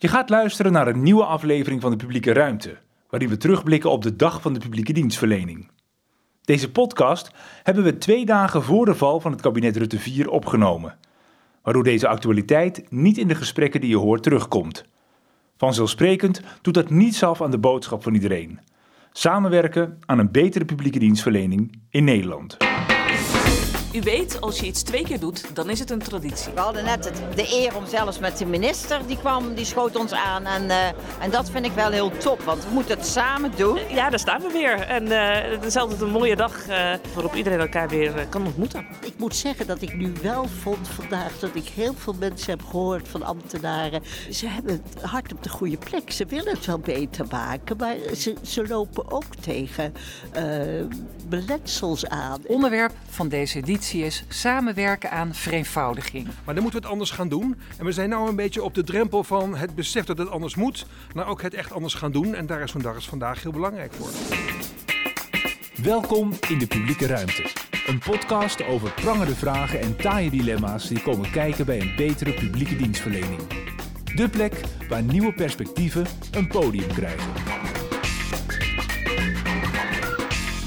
Je gaat luisteren naar een nieuwe aflevering van de Publieke Ruimte, waarin we terugblikken op de dag van de publieke dienstverlening. Deze podcast hebben we twee dagen voor de val van het kabinet Rutte 4 opgenomen, waardoor deze actualiteit niet in de gesprekken die je hoort terugkomt. Vanzelfsprekend doet dat niets af aan de boodschap van iedereen. Samenwerken aan een betere publieke dienstverlening in Nederland. U weet, als je iets twee keer doet, dan is het een traditie. We hadden net het, de eer om zelfs met de minister, die kwam, die schoot ons aan. En, eh, en dat vind ik wel heel top, want we moeten het samen doen. Ja, daar staan we weer. En eh, het is altijd een mooie dag eh, waarop iedereen elkaar weer kan ontmoeten. Ik moet zeggen dat ik nu wel vond vandaag dat ik heel veel mensen heb gehoord van ambtenaren. Ze hebben het hart op de goede plek. Ze willen het wel beter maken, maar ze, ze lopen ook tegen eh, beletsels aan. Onderwerp van deze editie is samenwerken aan vereenvoudiging. Maar dan moeten we het anders gaan doen. En we zijn nu een beetje op de drempel van het besef dat het anders moet, maar ook het echt anders gaan doen. En daar is vandaag, is vandaag heel belangrijk voor. Welkom in de publieke ruimte. Een podcast over prangende vragen en taaie dilemma's die komen kijken bij een betere publieke dienstverlening. De plek waar nieuwe perspectieven een podium krijgen.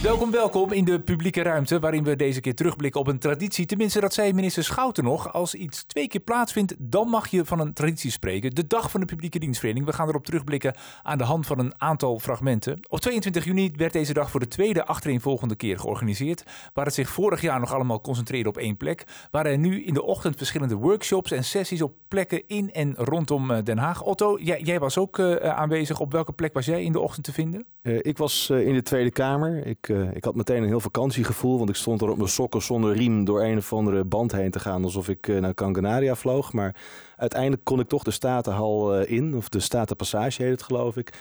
Welkom, welkom in de publieke ruimte, waarin we deze keer terugblikken op een traditie. Tenminste, dat zei minister Schouten nog. Als iets twee keer plaatsvindt, dan mag je van een traditie spreken. De dag van de publieke dienstverlening. We gaan erop terugblikken aan de hand van een aantal fragmenten. Op 22 juni werd deze dag voor de tweede achtereenvolgende keer georganiseerd. Waar het zich vorig jaar nog allemaal concentreerde op één plek, waren er nu in de ochtend verschillende workshops en sessies op plekken in en rondom eh, Den Haag. Otto, jij, was ook uh, aanwezig. Op welke plek was jij in de ochtend te vinden? Uh, ik was in de Tweede Kamer. Ik, uh, ik had meteen een heel vakantiegevoel, want ik stond er op mijn sokken zonder riem door een of andere band heen te gaan, alsof ik naar Gran Canaria vloog. Maar uiteindelijk kon ik toch de Statenhal in, of de Statenpassage heet het geloof ik.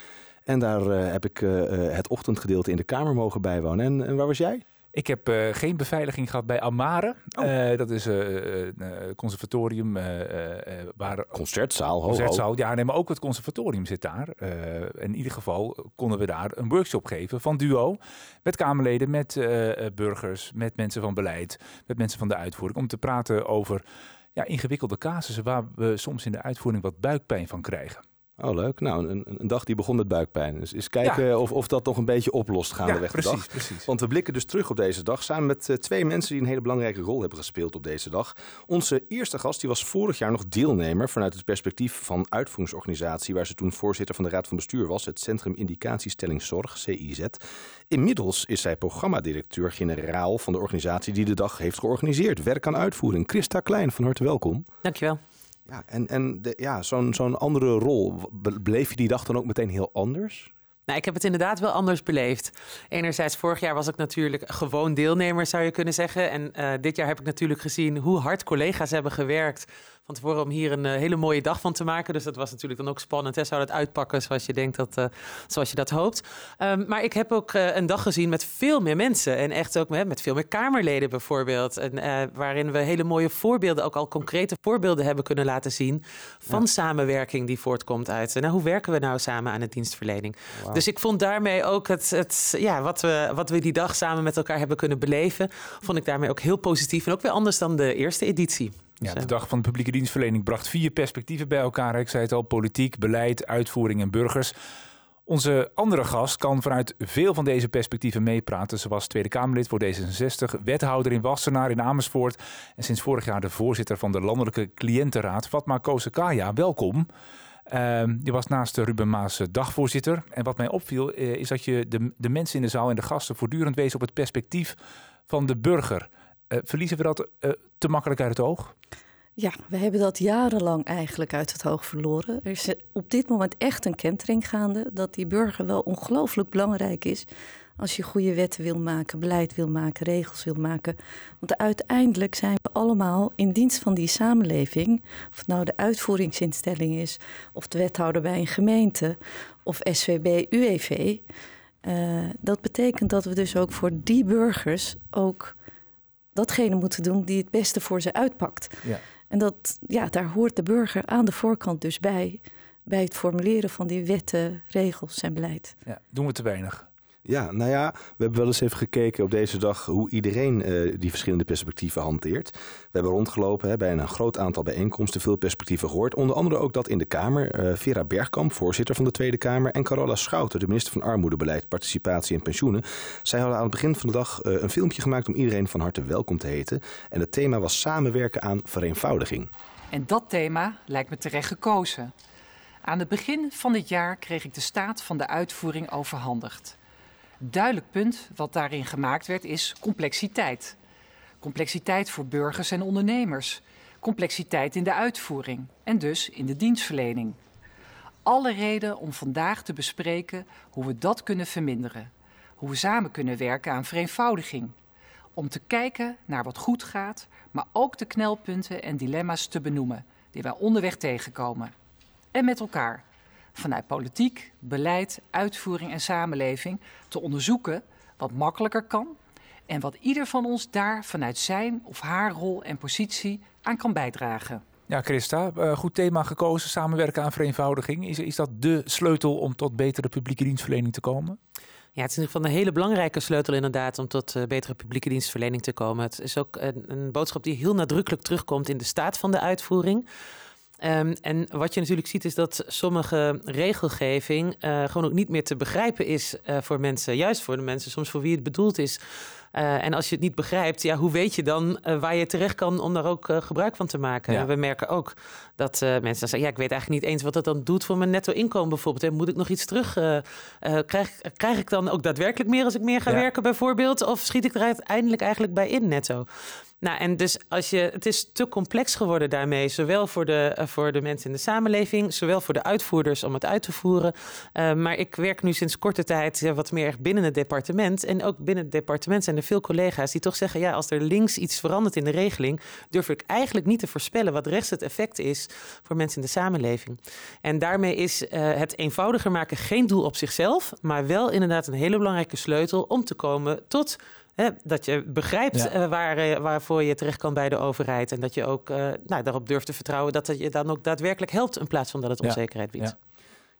En daar heb ik het ochtendgedeelte in de Kamer mogen bijwonen. En, en waar was jij? Ik heb uh, geen beveiliging gehad bij Amare. Oh. Uh, dat is een uh, conservatorium waar... Concertzaal, ho, Concertzaal, ho. ja, nee, maar ook het conservatorium zit daar. in ieder geval konden we daar een workshop geven van Duo. Met Kamerleden, met burgers, met mensen van beleid, met mensen van de uitvoering. Om te praten over ja, ingewikkelde casussen waar we soms in de uitvoering wat buikpijn van krijgen. Oh, leuk. Nou, een, een, dag die begon met buikpijn. Dus eens kijken ja. of, of dat nog een beetje oplost gaandeweg ja, precies, de dag. Precies. Want we blikken dus terug op deze dag samen met uh, twee mensen die een hele belangrijke rol hebben gespeeld op deze dag. Onze eerste gast die was vorig jaar nog deelnemer vanuit het perspectief van uitvoeringsorganisatie, waar ze toen voorzitter van de Raad van Bestuur was, het Centrum Indicatiestellingszorg, CIZ. Inmiddels is zij programmadirecteur-generaal van de organisatie die de dag heeft georganiseerd. Werk aan uitvoering. Christa Klein, van harte welkom. Dankjewel. Ja, en, en ja, zo'n zo'n andere rol. Beleef je die dag dan ook meteen heel anders? Nou, ik heb het inderdaad wel anders beleefd. Enerzijds, vorig jaar was ik natuurlijk gewoon deelnemer, zou je kunnen zeggen. En uh, dit jaar heb ik natuurlijk gezien hoe hard collega's hebben gewerkt van tevoren om hier een uh, hele mooie dag van te maken. Dus dat was natuurlijk dan ook spannend. Hè? Zou dat uitpakken zoals je denkt dat, uh, zoals je dat hoopt. Um, maar ik heb ook uh, een dag gezien met veel meer mensen. En echt ook met, met veel meer Kamerleden bijvoorbeeld. En, waarin we hele mooie voorbeelden, ook al concrete voorbeelden hebben kunnen laten zien. Van ja. samenwerking die voortkomt uit. Nou, hoe werken we nou samen aan de dienstverlening? Wow. Dus ik vond daarmee ook het, het ja, wat, we, wat we die dag samen met elkaar hebben kunnen beleven. Vond ik daarmee ook heel positief. En ook weer anders dan de eerste editie. Ja, de dag van de publieke dienstverlening bracht vier perspectieven bij elkaar. Ik zei het al, politiek, beleid, uitvoering en burgers. Onze andere gast kan vanuit veel van deze perspectieven meepraten. Ze was Tweede Kamerlid voor D66, wethouder in Wassenaar in Amersfoort... en sinds vorig jaar de voorzitter van de Landelijke Cliëntenraad. Fatma Kosekaya, welkom. Uh, je was naast Ruben Maas dagvoorzitter. En wat mij opviel uh, is dat je de, de mensen in de zaal en de gasten... voortdurend wees op het perspectief van de burger... Uh, verliezen we dat uh, te makkelijk uit het oog? Ja, we hebben dat jarenlang eigenlijk uit het oog verloren. Er is op dit moment echt een kentering gaande dat die burger wel ongelooflijk belangrijk is als je goede wetten wil maken, beleid wil maken, regels wil maken. Want uiteindelijk zijn we allemaal in dienst van die samenleving. Of het nou de uitvoeringsinstelling is, of de wethouder bij een gemeente, of SVB, UWV. Uh, dat betekent dat we dus ook voor die burgers ook datgene moeten doen die het beste voor ze uitpakt. Ja. En dat, ja, daar hoort de burger aan de voorkant dus bij. Bij het formuleren van die wetten, regels en beleid. Ja, doen we te weinig? Ja, nou ja, we hebben wel eens even gekeken op deze dag hoe iedereen uh, die verschillende perspectieven hanteert. We hebben rondgelopen hè, bij een groot aantal bijeenkomsten, veel perspectieven gehoord. Onder andere ook dat in de Kamer. Uh, Vera Bergkamp, voorzitter van de Tweede Kamer, en Carola Schouten, de minister van Armoedebeleid, Participatie en Pensioenen. Zij hadden aan het begin van de dag uh, een filmpje gemaakt om iedereen van harte welkom te heten. En het thema was samenwerken aan vereenvoudiging. En dat thema lijkt me terecht gekozen. Aan het begin van dit jaar kreeg ik de staat van de uitvoering overhandigd. Duidelijk punt wat daarin gemaakt werd is complexiteit. Complexiteit voor burgers en ondernemers. Complexiteit in de uitvoering en dus in de dienstverlening. Alle reden om vandaag te bespreken hoe we dat kunnen verminderen. Hoe we samen kunnen werken aan vereenvoudiging. Om te kijken naar wat goed gaat, maar ook de knelpunten en dilemma's te benoemen die wij onderweg tegenkomen. En met elkaar vanuit politiek, beleid, uitvoering en samenleving te onderzoeken wat makkelijker kan en wat ieder van ons daar vanuit zijn of haar rol en positie aan kan bijdragen. Ja, Christa, uh, goed thema gekozen, samenwerken aan vereenvoudiging. Is, is dat de sleutel om tot betere publieke dienstverlening te komen? Ja, het is in ieder geval een hele belangrijke sleutel inderdaad om tot uh, betere publieke dienstverlening te komen. Het is ook een, een boodschap die heel nadrukkelijk terugkomt in de staat van de uitvoering. Um, en wat je natuurlijk ziet is dat sommige regelgeving uh, gewoon ook niet meer te begrijpen is uh, voor mensen. Juist voor de mensen, soms voor wie het bedoeld is. Uh, en als je het niet begrijpt, ja, hoe weet je dan waar je terecht kan om daar ook gebruik van te maken? Ja. We merken ook dat mensen zeggen, ja, ik weet eigenlijk niet eens wat dat dan doet voor mijn netto inkomen bijvoorbeeld. En moet ik nog iets terug? krijg, krijg ik dan ook daadwerkelijk meer als ik meer ga ja. werken bijvoorbeeld? Of schiet ik er uiteindelijk eigenlijk bij in netto? Nou, en dus als je, het is te complex geworden daarmee, zowel voor de, uh, voor de mensen in de samenleving, zowel voor de uitvoerders om het uit te voeren. Uh, maar ik werk nu sinds korte tijd ja, wat meer binnen het departement. En ook binnen het departement zijn er veel collega's die toch zeggen: ja, als er links iets verandert in de regeling, durf ik eigenlijk niet te voorspellen wat rechts het effect is voor mensen in de samenleving. En daarmee is het eenvoudiger maken geen doel op zichzelf, maar wel inderdaad een hele belangrijke sleutel om te komen tot Hè, dat je begrijpt ja. uh, waar, uh, waarvoor je terecht kan bij de overheid. En dat je ook uh, nou, daarop durft te vertrouwen dat het je dan ook daadwerkelijk helpt. In plaats van dat het onzekerheid biedt.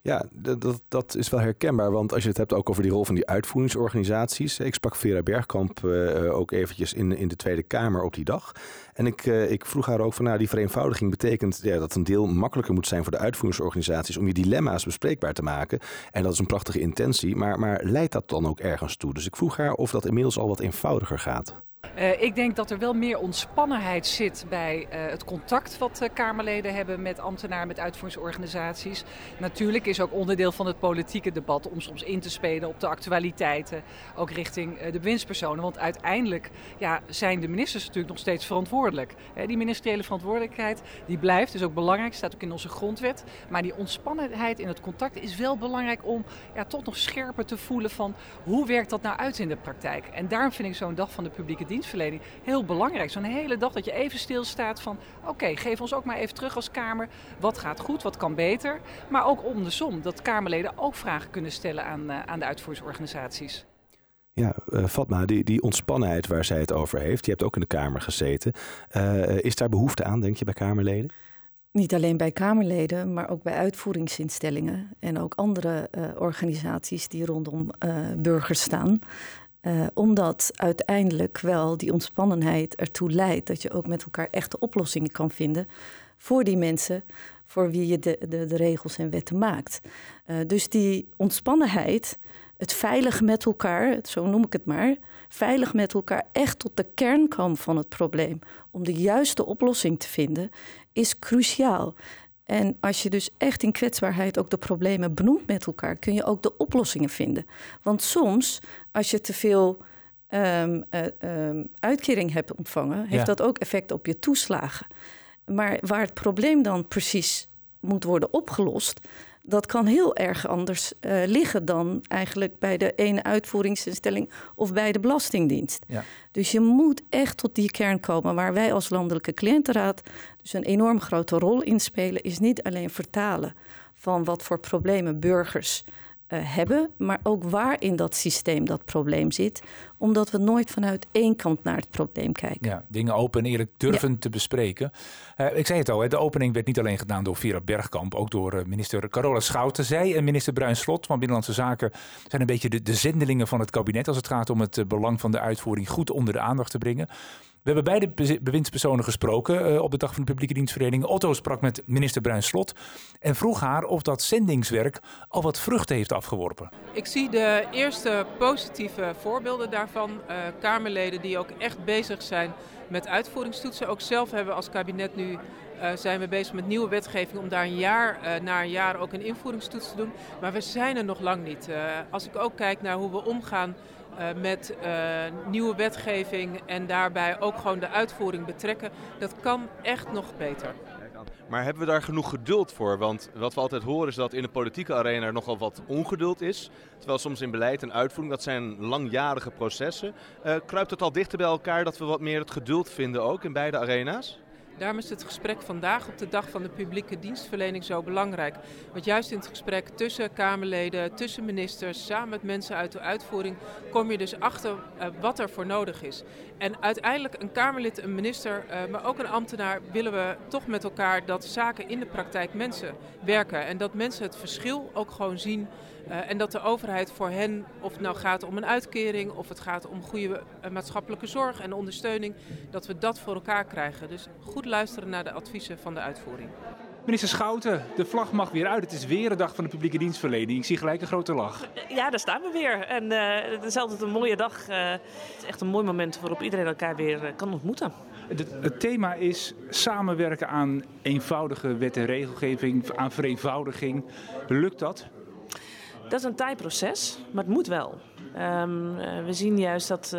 Ja. Dat, dat is wel herkenbaar. Want als je het hebt ook over die rol van die uitvoeringsorganisaties. Ik sprak Vera Bergkamp uh, ook eventjes in, in de Tweede Kamer op die dag. En ik, uh, ik vroeg haar ook van nou, die vereenvoudiging betekent ja, dat een deel makkelijker moet zijn voor de uitvoeringsorganisaties om je dilemma's bespreekbaar te maken. En dat is een prachtige intentie. Maar, maar leidt dat dan ook ergens toe? Dus ik vroeg haar of dat inmiddels al wat eenvoudiger gaat. Uh, ik denk dat er wel meer ontspannenheid zit bij uh, het contact wat uh, Kamerleden hebben met ambtenaren, met uitvoeringsorganisaties. Natuurlijk is ook onderdeel van het politieke debat om soms in te spelen op de actualiteiten, ook richting de bewindspersonen. Want uiteindelijk ja, zijn de ministers natuurlijk nog steeds verantwoordelijk. die ministeriële verantwoordelijkheid die blijft, is ook belangrijk, staat ook in onze grondwet. Maar die ontspannenheid in het contact is wel belangrijk om ja, toch nog scherper te voelen van hoe werkt dat nou uit in de praktijk. En daarom vind ik zo'n dag van de publieke dienstverlening heel belangrijk. Zo'n hele dag dat je even stilstaat van... oké, okay, geef ons ook maar even terug als Kamer. Wat gaat goed, wat kan beter? Maar ook om de som, dat Kamerleden ook vragen kunnen stellen aan, uh, aan de uitvoeringsorganisaties. Ja, uh, Fatma, die, die ontspannenheid waar zij het over heeft... je hebt ook in de Kamer gezeten. Uh, is daar behoefte aan, denk je, bij Kamerleden? Niet alleen bij Kamerleden, maar ook bij uitvoeringsinstellingen en ook andere uh, organisaties die rondom uh, burgers staan. Uh, omdat uiteindelijk wel die ontspannenheid ertoe leidt dat je ook met elkaar echte oplossingen kan vinden voor die mensen voor wie je de, de, de regels en wetten maakt. Uh, dus die ontspannenheid, het veilig met elkaar, zo noem ik het maar, veilig met elkaar echt tot de kern komen van het probleem, om de juiste oplossing te vinden, is cruciaal. En als je dus echt in kwetsbaarheid ook de problemen benoemt met elkaar, kun je ook de oplossingen vinden. Want soms, als je te veel um, uh, um, uitkering hebt ontvangen, heeft dat ook effect op je toeslagen. Maar waar het probleem dan precies moet worden opgelost, dat kan heel erg anders uh, liggen dan eigenlijk bij de ene uitvoeringsinstelling of bij de Belastingdienst. Ja. Dus je moet echt tot die kern komen waar wij als Landelijke Cliëntenraad dus een enorm grote rol in spelen, is niet alleen vertalen van wat voor problemen burgers hebben, maar ook waar in dat systeem dat probleem zit, omdat we nooit vanuit één kant naar het probleem kijken. Ja, dingen open en eerlijk durven te bespreken. Uh, ik zei het al, hè, de opening werd niet alleen gedaan door Vera Bergkamp, ook door uh, minister Carola Schouten. Zij en minister Bruin Slot van Binnenlandse Zaken zijn een beetje de, de zendelingen van het kabinet als het gaat om het belang van de uitvoering goed onder de aandacht te brengen. We hebben beide bewindspersonen gesproken uh, op de dag van de publieke dienstvereniging. Otto sprak met minister Bruin Slot en vroeg haar of dat zendingswerk al wat vruchten heeft afgeworpen. Ik zie de eerste positieve voorbeelden daarvan. Uh, Kamerleden die ook echt bezig zijn met uitvoeringstoetsen. Ook zelf hebben we als kabinet nu uh, zijn we bezig met nieuwe wetgeving om daar een jaar uh, na een jaar ook een invoeringstoets te doen. Maar we zijn er nog lang niet. Als ik ook kijk naar hoe we omgaan met nieuwe wetgeving en daarbij ook gewoon de uitvoering betrekken, dat kan echt nog beter. Maar hebben we daar genoeg geduld voor? Want wat we altijd horen is dat in de politieke arena er nogal wat ongeduld is. Terwijl soms in beleid en uitvoering, dat zijn langjarige processen. Uh, kruipt het al dichter bij elkaar dat we wat meer het geduld vinden ook in beide arena's? Daarom is het gesprek vandaag op de dag van de publieke dienstverlening zo belangrijk. Want juist in het gesprek tussen Kamerleden, tussen ministers, samen met mensen uit de uitvoering, kom je dus achter uh, wat er voor nodig is. En uiteindelijk een Kamerlid, een minister, uh, maar ook een ambtenaar willen we toch met elkaar dat zaken in de praktijk mensen werken. En dat mensen het verschil ook gewoon zien. Uh, en dat de overheid voor hen, of het nou gaat om een uitkering of het gaat om goede maatschappelijke zorg en ondersteuning, dat we dat voor elkaar krijgen. Dus goed luisteren naar de adviezen van de uitvoering. Minister Schouten, de vlag mag weer uit. Het is weer een dag van de publieke dienstverlening. Ik zie gelijk een grote lach. Ja, daar staan we weer. En uh, het is altijd een mooie dag. Uh, het is echt een mooi moment waarop iedereen elkaar weer uh, kan ontmoeten. Het, het, thema is samenwerken aan eenvoudige wet en regelgeving, aan vereenvoudiging. Lukt dat? Dat is een taai proces, maar het moet wel. Um, we zien juist dat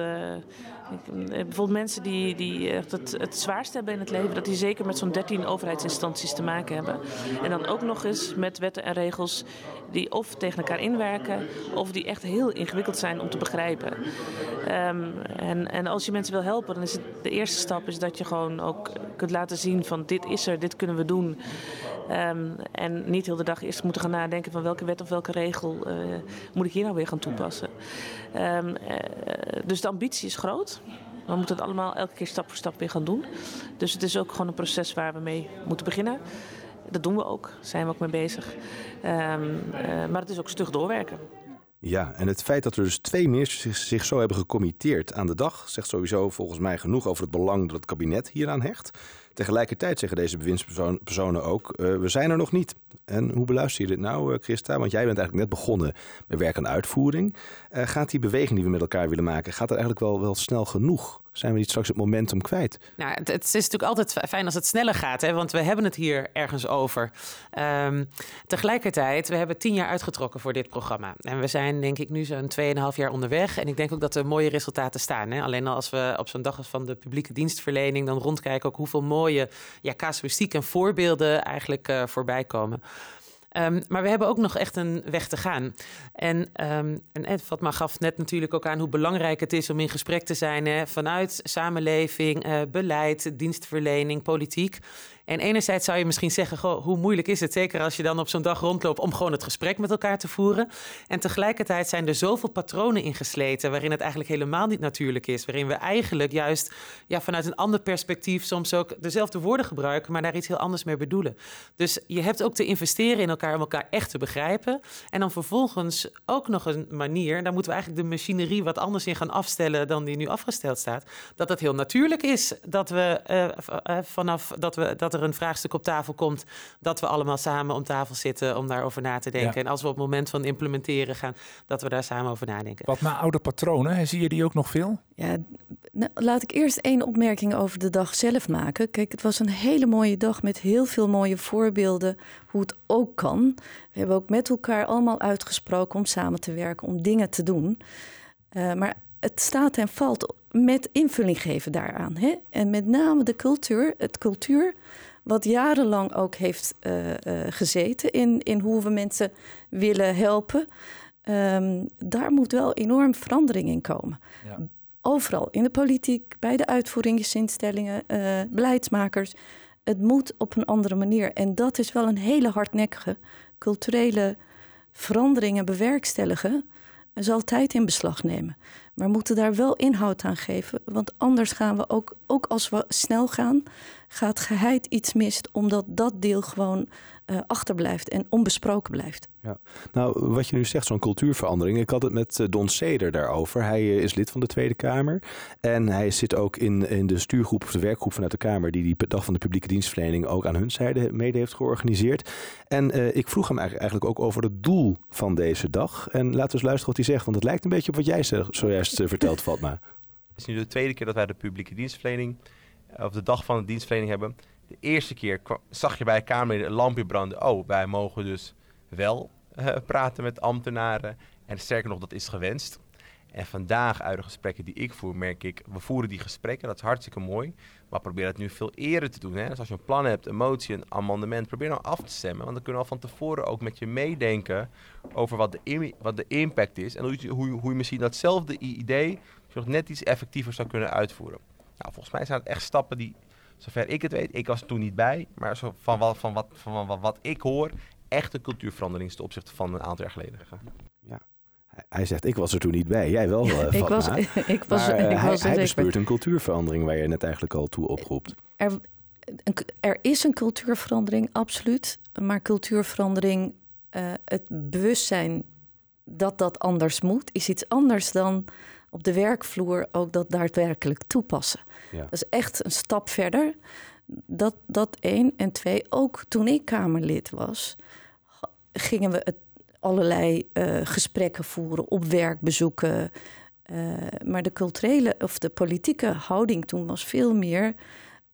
Bijvoorbeeld mensen die, die echt het, zwaarst hebben in het leven, dat die zeker met zo'n 13 overheidsinstanties te maken hebben. En dan ook nog eens met wetten en regels die of tegen elkaar inwerken, of die echt heel ingewikkeld zijn om te begrijpen. Um, en, en als je mensen wil helpen, dan is het de eerste stap is dat je gewoon ook kunt laten zien van dit is er, dit kunnen we doen. Um, en niet heel de dag eerst moeten gaan nadenken van welke wet of welke regel uh, moet ik hier nou weer gaan toepassen. Um, uh, dus de ambitie is groot. We moeten het allemaal elke keer stap voor stap weer gaan doen. Dus het is ook gewoon een proces waar we mee moeten beginnen. Dat doen we ook, zijn we ook mee bezig. Um, uh, maar het is ook stug doorwerken. Ja, en het feit dat er dus twee ministers zich, zo hebben gecommitteerd aan de dag, zegt sowieso volgens mij genoeg over het belang dat het kabinet hieraan hecht. Tegelijkertijd zeggen deze bewindspersonen ook, uh, we zijn er nog niet. En hoe beluister je dit nou, uh, Christa? Want jij bent eigenlijk net begonnen met werk aan uitvoering. Uh, gaat die beweging die we met elkaar willen maken, gaat er eigenlijk wel, wel snel genoeg? Zijn we niet straks het momentum kwijt? Nou, het, is natuurlijk altijd fijn als het sneller gaat, hè? want we hebben het hier ergens over. Um, tegelijkertijd, we hebben tien jaar uitgetrokken voor dit programma. En we zijn denk ik nu zo'n 2,5 jaar onderweg. En ik denk ook dat er mooie resultaten staan. Hè? Alleen al als we op zo'n dag van de publieke dienstverlening dan rondkijken ook hoeveel mooie ja, casuïstiek en voorbeelden eigenlijk uh, voorbij komen. Um, maar we hebben ook nog echt een weg te gaan. En, um, en Fatma gaf net natuurlijk ook aan hoe belangrijk het is om in gesprek te zijn hè, vanuit samenleving, uh, beleid, dienstverlening, politiek. En enerzijds zou je misschien zeggen, goh, hoe moeilijk is het, zeker als je dan op zo'n dag rondloopt, om gewoon het gesprek met elkaar te voeren. En tegelijkertijd zijn er zoveel patronen ingesleten waarin het eigenlijk helemaal niet natuurlijk is. Waarin we eigenlijk juist ja, vanuit een ander perspectief soms ook dezelfde woorden gebruiken, maar daar iets heel anders mee bedoelen. Dus je hebt ook te investeren in elkaar om elkaar echt te begrijpen. En dan vervolgens ook nog een manier, daar moeten we eigenlijk de machinerie wat anders in gaan afstellen dan die nu afgesteld staat. Dat het heel natuurlijk is dat we uh, vanaf dat we dat er een vraagstuk op tafel komt, dat we allemaal samen om tafel zitten om daarover na te denken. Ja. En als we op het moment van implementeren gaan, dat we daar samen over nadenken. Wat maar oude patronen, zie je die ook nog veel? Ja, nou, laat ik eerst één opmerking over de dag zelf maken. Kijk, het was een hele mooie dag met heel veel mooie voorbeelden hoe het ook kan. We hebben ook met elkaar allemaal uitgesproken om samen te werken, om dingen te doen. Uh, maar het staat en valt met invulling geven daaraan. Hè? En met name de cultuur, het cultuur, wat jarenlang ook heeft uh, uh, gezeten in, in hoe we mensen willen helpen. Um, daar moet wel enorm verandering in komen. Ja. Overal, in de politiek, bij de uitvoeringsinstellingen, uh, beleidsmakers. Het moet op een andere manier. En dat is wel een hele hardnekkige culturele veranderingen bewerkstelligen, zal tijd in beslag nemen. Maar we moeten daar wel inhoud aan geven. Want anders gaan we ook, ook als we snel gaan, gaat geheid iets mis, omdat dat deel gewoon uh, achterblijft en onbesproken blijft. Ja. Nou, wat je nu zegt, zo'n cultuurverandering. Ik had het met eh, Don Seder daarover. Hij eh, is lid van de Tweede Kamer. En hij zit ook in, in de stuurgroep of de werkgroep vanuit de Kamer... die die dag van de publieke dienstverlening ook aan hun zijde mede heeft georganiseerd. En ik vroeg hem eigenlijk ook over het doel van deze dag. En laten we eens luisteren wat hij zegt. Want het lijkt een beetje op wat jij zojuist verteld, Fatma. Het is nu de tweede keer dat wij de publieke dienstverlening... of de dag van de dienstverlening hebben... De eerste keer zag je bij Kamerleden een lampje branden. Oh, wij mogen dus wel uh, praten met ambtenaren. En sterker nog, dat is gewenst. En vandaag uit de gesprekken die ik voer, merk ik, we voeren die gesprekken, dat is hartstikke mooi. Maar probeer het nu veel eerder te doen. Hè? Dus als je een plan hebt, een motie, een amendement, probeer nou af te stemmen. Want dan kunnen we al van tevoren ook met je meedenken over wat de, wat de impact is. En hoe je, hoe, hoe misschien datzelfde idee net iets effectiever zou kunnen uitvoeren. Nou, volgens mij zijn het echt stappen die zover ik het weet, ik was er toen niet bij, maar zo van, wat, van, wat, van wat, wat ik hoor, echt een cultuurverandering ten opzichte van een aantal jaar geleden. Ja. Hij zegt, ik was er toen niet bij. Jij wel, uh, ik, was, ik was, maar, uh, ik was hij, hij bespeurt een cultuurverandering waar je net eigenlijk al toe oproept. Er, er is een cultuurverandering, absoluut. Maar cultuurverandering, uh, het bewustzijn dat dat anders moet, is iets anders dan op de werkvloer ook dat daadwerkelijk toepassen. Ja. Dat is echt een stap verder. Dat, dat één. En twee, ook toen ik Kamerlid was, gingen we het, allerlei uh, gesprekken voeren, op werkbezoeken. Uh, maar de culturele of de politieke houding toen was veel meer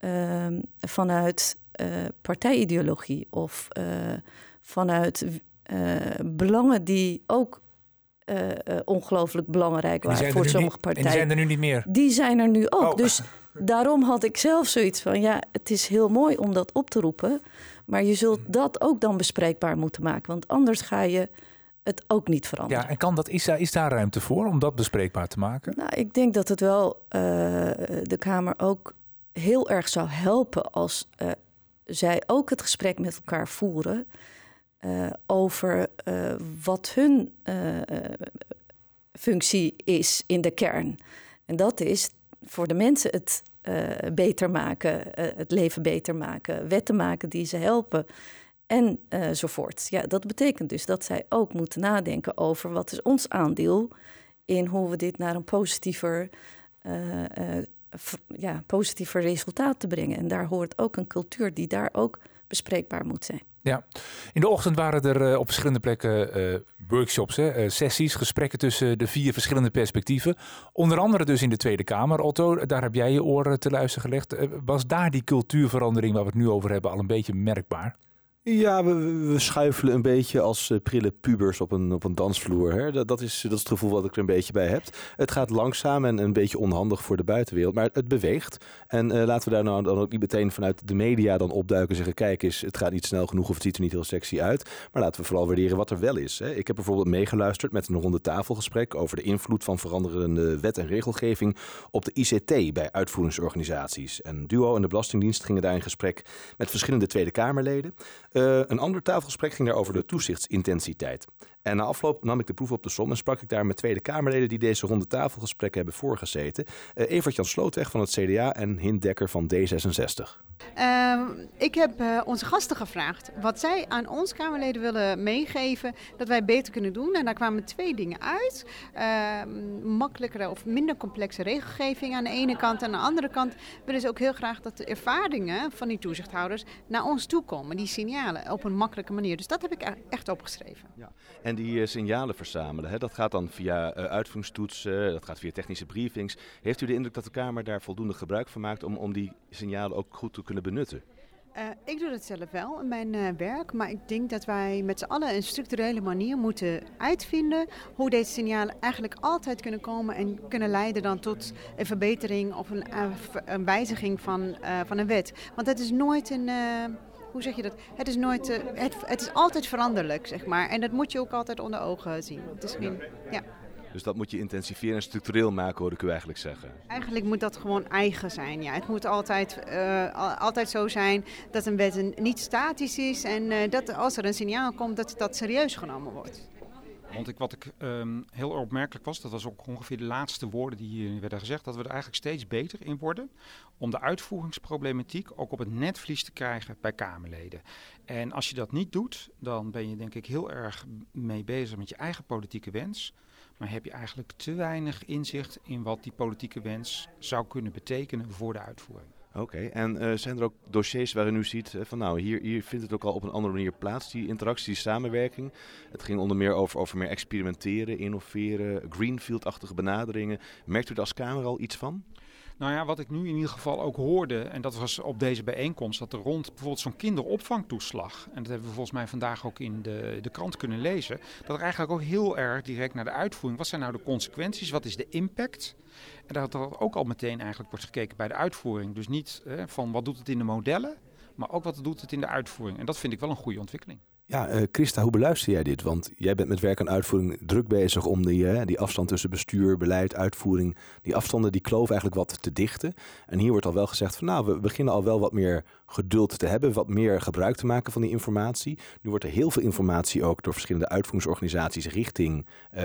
uh, vanuit uh, partijideologie of vanuit belangen die ook ongelooflijk belangrijk waren voor sommige niet, partijen. En die zijn er nu niet meer? Die zijn er nu ook. Oh. Dus daarom had ik zelf zoiets van... ja, het is heel mooi om dat op te roepen... maar je zult dat ook dan bespreekbaar moeten maken. Want anders ga je het ook niet veranderen. Ja, en kan dat, is, daar, is daar ruimte voor om dat bespreekbaar te maken? Nou, ik denk dat het wel uh, de Kamer ook heel erg zou helpen... als uh, zij ook het gesprek met elkaar voeren... Uh, over uh, wat hun uh, functie is in de kern. En dat is voor de mensen het beter maken, het leven beter maken, wetten maken die ze helpen enzovoort. Ja, dat betekent dus dat zij ook moeten nadenken over wat is ons aandeel in hoe we dit naar een positiever, ja, positiever resultaat te brengen. En daar hoort ook een cultuur die daar ook bespreekbaar moet zijn. Ja, in de ochtend waren er uh, op verschillende plekken uh, workshops, hè, uh, sessies, gesprekken tussen de vier verschillende perspectieven. Onder andere dus in de Tweede Kamer. Otto, daar heb jij je oren te luisteren gelegd. was daar die cultuurverandering waar we het nu over hebben al een beetje merkbaar? Ja, we, we, schuifelen een beetje als uh, prille pubers op een, op een dansvloer. Hè? Dat, is, dat is het gevoel wat ik er een beetje bij heb. Het gaat langzaam en een beetje onhandig voor de buitenwereld, maar het beweegt. En uh, laten we daar nou dan ook niet meteen vanuit de media dan opduiken en zeggen... kijk eens, het gaat niet snel genoeg of het ziet er niet heel sexy uit. Maar laten we vooral waarderen wat er wel is. Hè? Ik heb bijvoorbeeld meegeluisterd met een ronde tafelgesprek... over de invloed van veranderende wet en regelgeving op de ICT bij uitvoeringsorganisaties. En Duo en de Belastingdienst gingen daar in gesprek met verschillende Tweede Kamerleden... Uh, een ander tafelgesprek ging daar over de toezichtsintensiteit. En na afloop nam ik de proef op de som en sprak ik daar met Tweede Kamerleden die deze ronde tafelgesprekken hebben voorgezeten. Uh, Evert-Jan Slootweg van het CDA en Hint Dekker van D66. Uh, ik heb uh, onze gasten gevraagd wat zij aan ons Kamerleden willen meegeven dat wij beter kunnen doen. En daar kwamen twee dingen uit. Uh, makkelijkere of minder complexe regelgeving aan de ene kant. En aan de andere kant willen ze ook heel graag dat de ervaringen van die toezichthouders naar ons toe komen. Die signalen op een makkelijke manier. Dus dat heb ik echt opgeschreven. Ja. En die uh, signalen verzamelen, hè, dat gaat dan via uh, uitvoeringstoetsen, dat gaat via technische briefings. Heeft u de indruk dat de Kamer daar voldoende gebruik van maakt om, om die signalen ook goed te kunnen benutten? Uh, ik doe dat zelf wel in mijn werk, maar ik denk dat wij met z'n allen een structurele manier moeten uitvinden hoe deze signalen eigenlijk altijd kunnen komen en kunnen leiden dan tot een verbetering of een, een wijziging van, van een wet. Want het is nooit een hoe zeg je dat? Het is nooit, uh, het, het, is altijd veranderlijk, zeg maar. En dat moet je ook altijd onder ogen zien. Het is geen, ja. Dus dat moet je intensiveren en structureel maken, hoor ik u eigenlijk zeggen. Eigenlijk moet dat gewoon eigen zijn. Ja. Het moet altijd, uh, altijd zo zijn dat een wet niet statisch is en uh, dat als er een signaal komt, dat dat serieus genomen wordt. Want ik, wat ik um, heel opmerkelijk was, dat was ook ongeveer de laatste woorden die hier werden gezegd, dat we er eigenlijk steeds beter in worden om de uitvoeringsproblematiek ook op het netvlies te krijgen bij Kamerleden. En als je dat niet doet, dan ben je denk ik heel erg mee bezig met je eigen politieke wens. Maar heb je eigenlijk te weinig inzicht in wat die politieke wens zou kunnen betekenen voor de uitvoering. Oké, en uh, zijn er ook dossiers waarin u ziet uh, van nou, hier, hier vindt het ook al op een andere manier plaats, die interactie, die samenwerking. Het ging onder meer over, over meer experimenteren, innoveren, greenfield-achtige benaderingen. Merkt u er als Kamer al iets van? Nou ja, wat ik nu in ieder geval ook hoorde, en dat was op deze bijeenkomst, dat er rond bijvoorbeeld zo'n kinderopvangtoeslag, en dat hebben we volgens mij vandaag ook in de, de krant kunnen lezen, dat er eigenlijk ook heel erg direct naar de uitvoering, wat zijn nou de consequenties, wat is de impact? En dat er ook al meteen eigenlijk wordt gekeken bij de uitvoering. Dus niet van wat doet het in de modellen, maar ook wat doet het in de uitvoering. En dat vind ik wel een goede ontwikkeling. Ja, uh, Christa, hoe beluister jij dit? Want jij bent met werk en uitvoering druk bezig om die, uh, die afstand tussen bestuur, beleid, uitvoering, die afstanden, die kloof eigenlijk wat te dichten. En hier wordt al wel gezegd van nou, we beginnen al wel wat meer geduld te hebben, wat meer gebruik te maken van die informatie. Nu wordt er heel veel informatie ook door verschillende uitvoeringsorganisaties richting uh,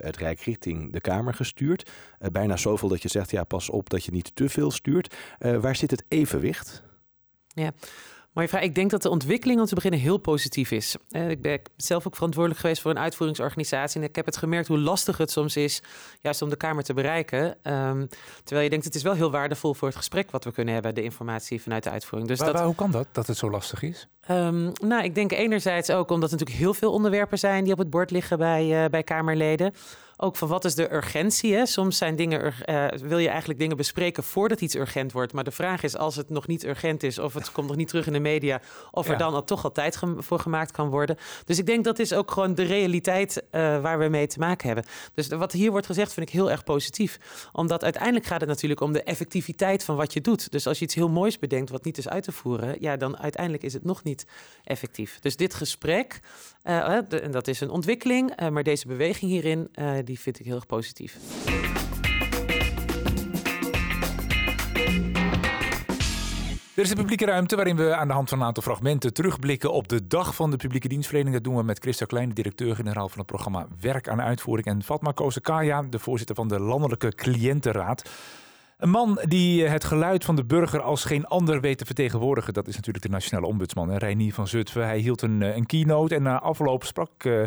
het Rijk, richting de Kamer gestuurd. bijna zoveel dat je zegt, ja, pas op dat je niet te veel stuurt. waar zit het evenwicht? Ja. Vraag. Ik denk dat de ontwikkeling om te beginnen heel positief is. Uh, ik ben zelf ook verantwoordelijk geweest voor een uitvoeringsorganisatie. En ik heb het gemerkt hoe lastig het soms is, juist om de Kamer te bereiken. Um, terwijl je denkt, het is wel heel waardevol voor het gesprek wat we kunnen hebben, de informatie vanuit de uitvoering. Dus dat, hoe kan dat, dat het zo lastig is? Um, nou, ik denk enerzijds ook omdat er natuurlijk heel veel onderwerpen zijn die op het bord liggen bij, uh, bij Kamerleden ook van wat is de urgentie. Hè? Soms zijn dingen, uh, wil je eigenlijk dingen bespreken voordat iets urgent wordt. Maar de vraag is, als het nog niet urgent is, of het komt nog niet terug in de media, of er dan al toch al tijd voor gemaakt kan worden. Dus ik denk dat is ook gewoon de realiteit uh, waar we mee te maken hebben. Dus wat hier wordt gezegd, vind ik heel erg positief. Omdat uiteindelijk gaat het natuurlijk om de effectiviteit van wat je doet. Dus als je iets heel moois bedenkt wat niet is uit te voeren, ja, dan uiteindelijk is het nog niet effectief. Dus dit gesprek, uh, en dat is een ontwikkeling, uh, maar deze beweging hierin, die vind ik heel erg positief. Er is de publieke ruimte waarin we aan de hand van een aantal fragmenten terugblikken op de dag van de publieke dienstverlening. Dat doen we met Christa Klein, directeur-generaal van het programma Werk aan Uitvoering. En Fatma Kozekaya, de voorzitter van de Landelijke Cliëntenraad. Een man die het geluid van de burger als geen ander weet te vertegenwoordigen. Dat is natuurlijk de nationale ombudsman, Reinier van Zutphen. Hij hield een, een keynote en na afloop sprak uh,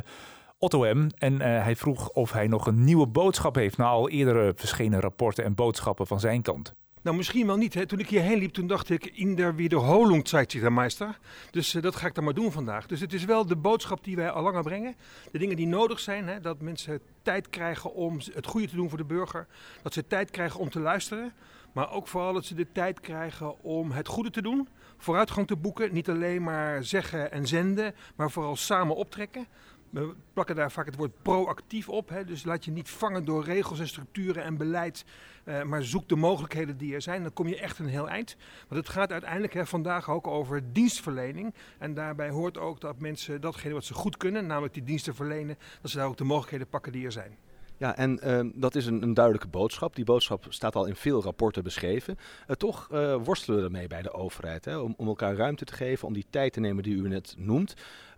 Otto M. En hij vroeg of hij nog een nieuwe boodschap heeft na al eerdere verschenen rapporten en boodschappen van zijn kant. Nou, misschien wel niet. Hè. Toen ik hierheen liep, toen dacht ik, in der wiederholung zeigt zich der Meister. Dus uh, dat ga ik dan maar doen vandaag. Dus het is wel de boodschap die wij al langer brengen. De dingen die nodig zijn, hè, dat mensen tijd krijgen om het goede te doen voor de burger. Dat ze tijd krijgen om te luisteren. Maar ook vooral dat ze de tijd krijgen om het goede te doen. Vooruitgang te boeken. Niet alleen maar zeggen en zenden, maar vooral samen optrekken. We plakken daar vaak het woord proactief op. Hè? Dus laat je niet vangen door regels en structuren en beleid. Uh, maar zoek de mogelijkheden die er zijn. Dan kom je echt een heel eind. Want het gaat uiteindelijk hè, vandaag ook over dienstverlening. En daarbij hoort ook dat mensen datgene wat ze goed kunnen, namelijk die diensten verlenen, dat ze daar ook de mogelijkheden pakken die er zijn. Ja, en uh, dat is een, een, duidelijke boodschap. Die boodschap staat al in veel rapporten beschreven. Uh, toch uh, worstelen we ermee bij de overheid. Hè? Om, om, elkaar ruimte te geven, om die tijd te nemen die u net noemt.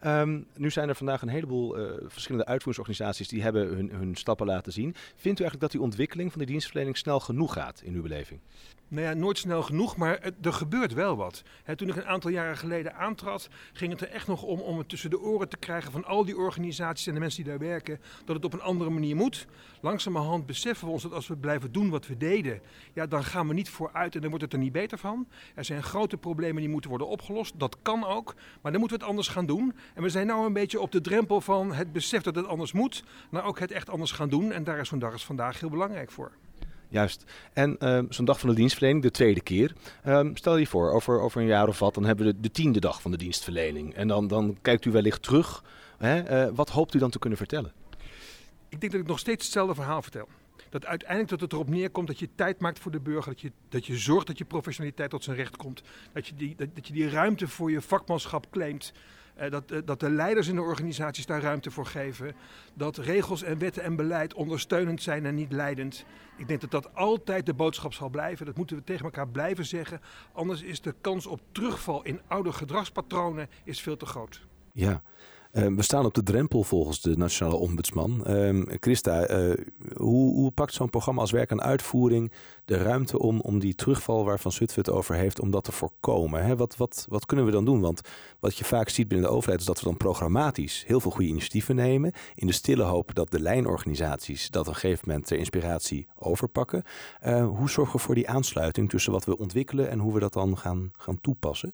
Um, nu zijn er vandaag een heleboel verschillende uitvoeringsorganisaties die hebben hun, hun stappen laten zien. Vindt u eigenlijk dat die ontwikkeling van de dienstverlening snel genoeg gaat in uw beleving? Nou ja, nooit snel genoeg, maar er gebeurt wel wat. toen ik een aantal jaren geleden aantrad, ging het er echt nog om om het tussen de oren te krijgen van al die organisaties en de mensen die daar werken, dat het op een andere manier moet. Langzamerhand beseffen we ons dat als we blijven doen wat we deden, ja, dan gaan we niet vooruit en dan wordt het er niet beter van. Er zijn grote problemen die moeten worden opgelost, dat kan ook, maar dan moeten we het anders gaan doen. En we zijn nu een beetje op de drempel van het besef dat het anders moet, maar ook het echt anders gaan doen. En daar is zo'n vandaag heel belangrijk voor. Juist. En um, zo'n dag van de dienstverlening, de tweede keer. Um, stel je voor, over, over een jaar of wat, dan hebben we de, de tiende dag van de dienstverlening. En dan, dan kijkt u wellicht terug. Hè? Uh, wat hoopt u dan te kunnen vertellen? Ik denk dat ik nog steeds hetzelfde verhaal vertel. Dat uiteindelijk dat het erop neerkomt dat je tijd maakt voor de burger. Dat je, dat je zorgt dat je professionaliteit tot zijn recht komt. Dat je die, dat, dat je die ruimte voor je vakmanschap claimt. Uh, dat, uh, dat de leiders in de organisaties daar ruimte voor geven. Dat regels en wetten en beleid ondersteunend zijn en niet leidend. Ik denk dat dat altijd de boodschap zal blijven. Dat moeten we tegen elkaar blijven zeggen. Anders is de kans op terugval in oude gedragspatronen is veel te groot. Ja, we staan op de drempel volgens de Nationale Ombudsman. Uh, Christa, uh, hoe, hoe, pakt zo'n programma als werk aan uitvoering de ruimte om, om die terugval waarvan Zutphen het over heeft, om dat te voorkomen? Hè? Wat, wat, wat kunnen we dan doen? Want wat je vaak ziet binnen de overheid is dat we dan programmatisch heel veel goede initiatieven nemen, in de stille hoop dat de lijnorganisaties dat op een gegeven moment ter inspiratie overpakken. Uh, hoe zorgen we voor die aansluiting tussen wat we ontwikkelen en hoe we dat dan gaan, gaan toepassen?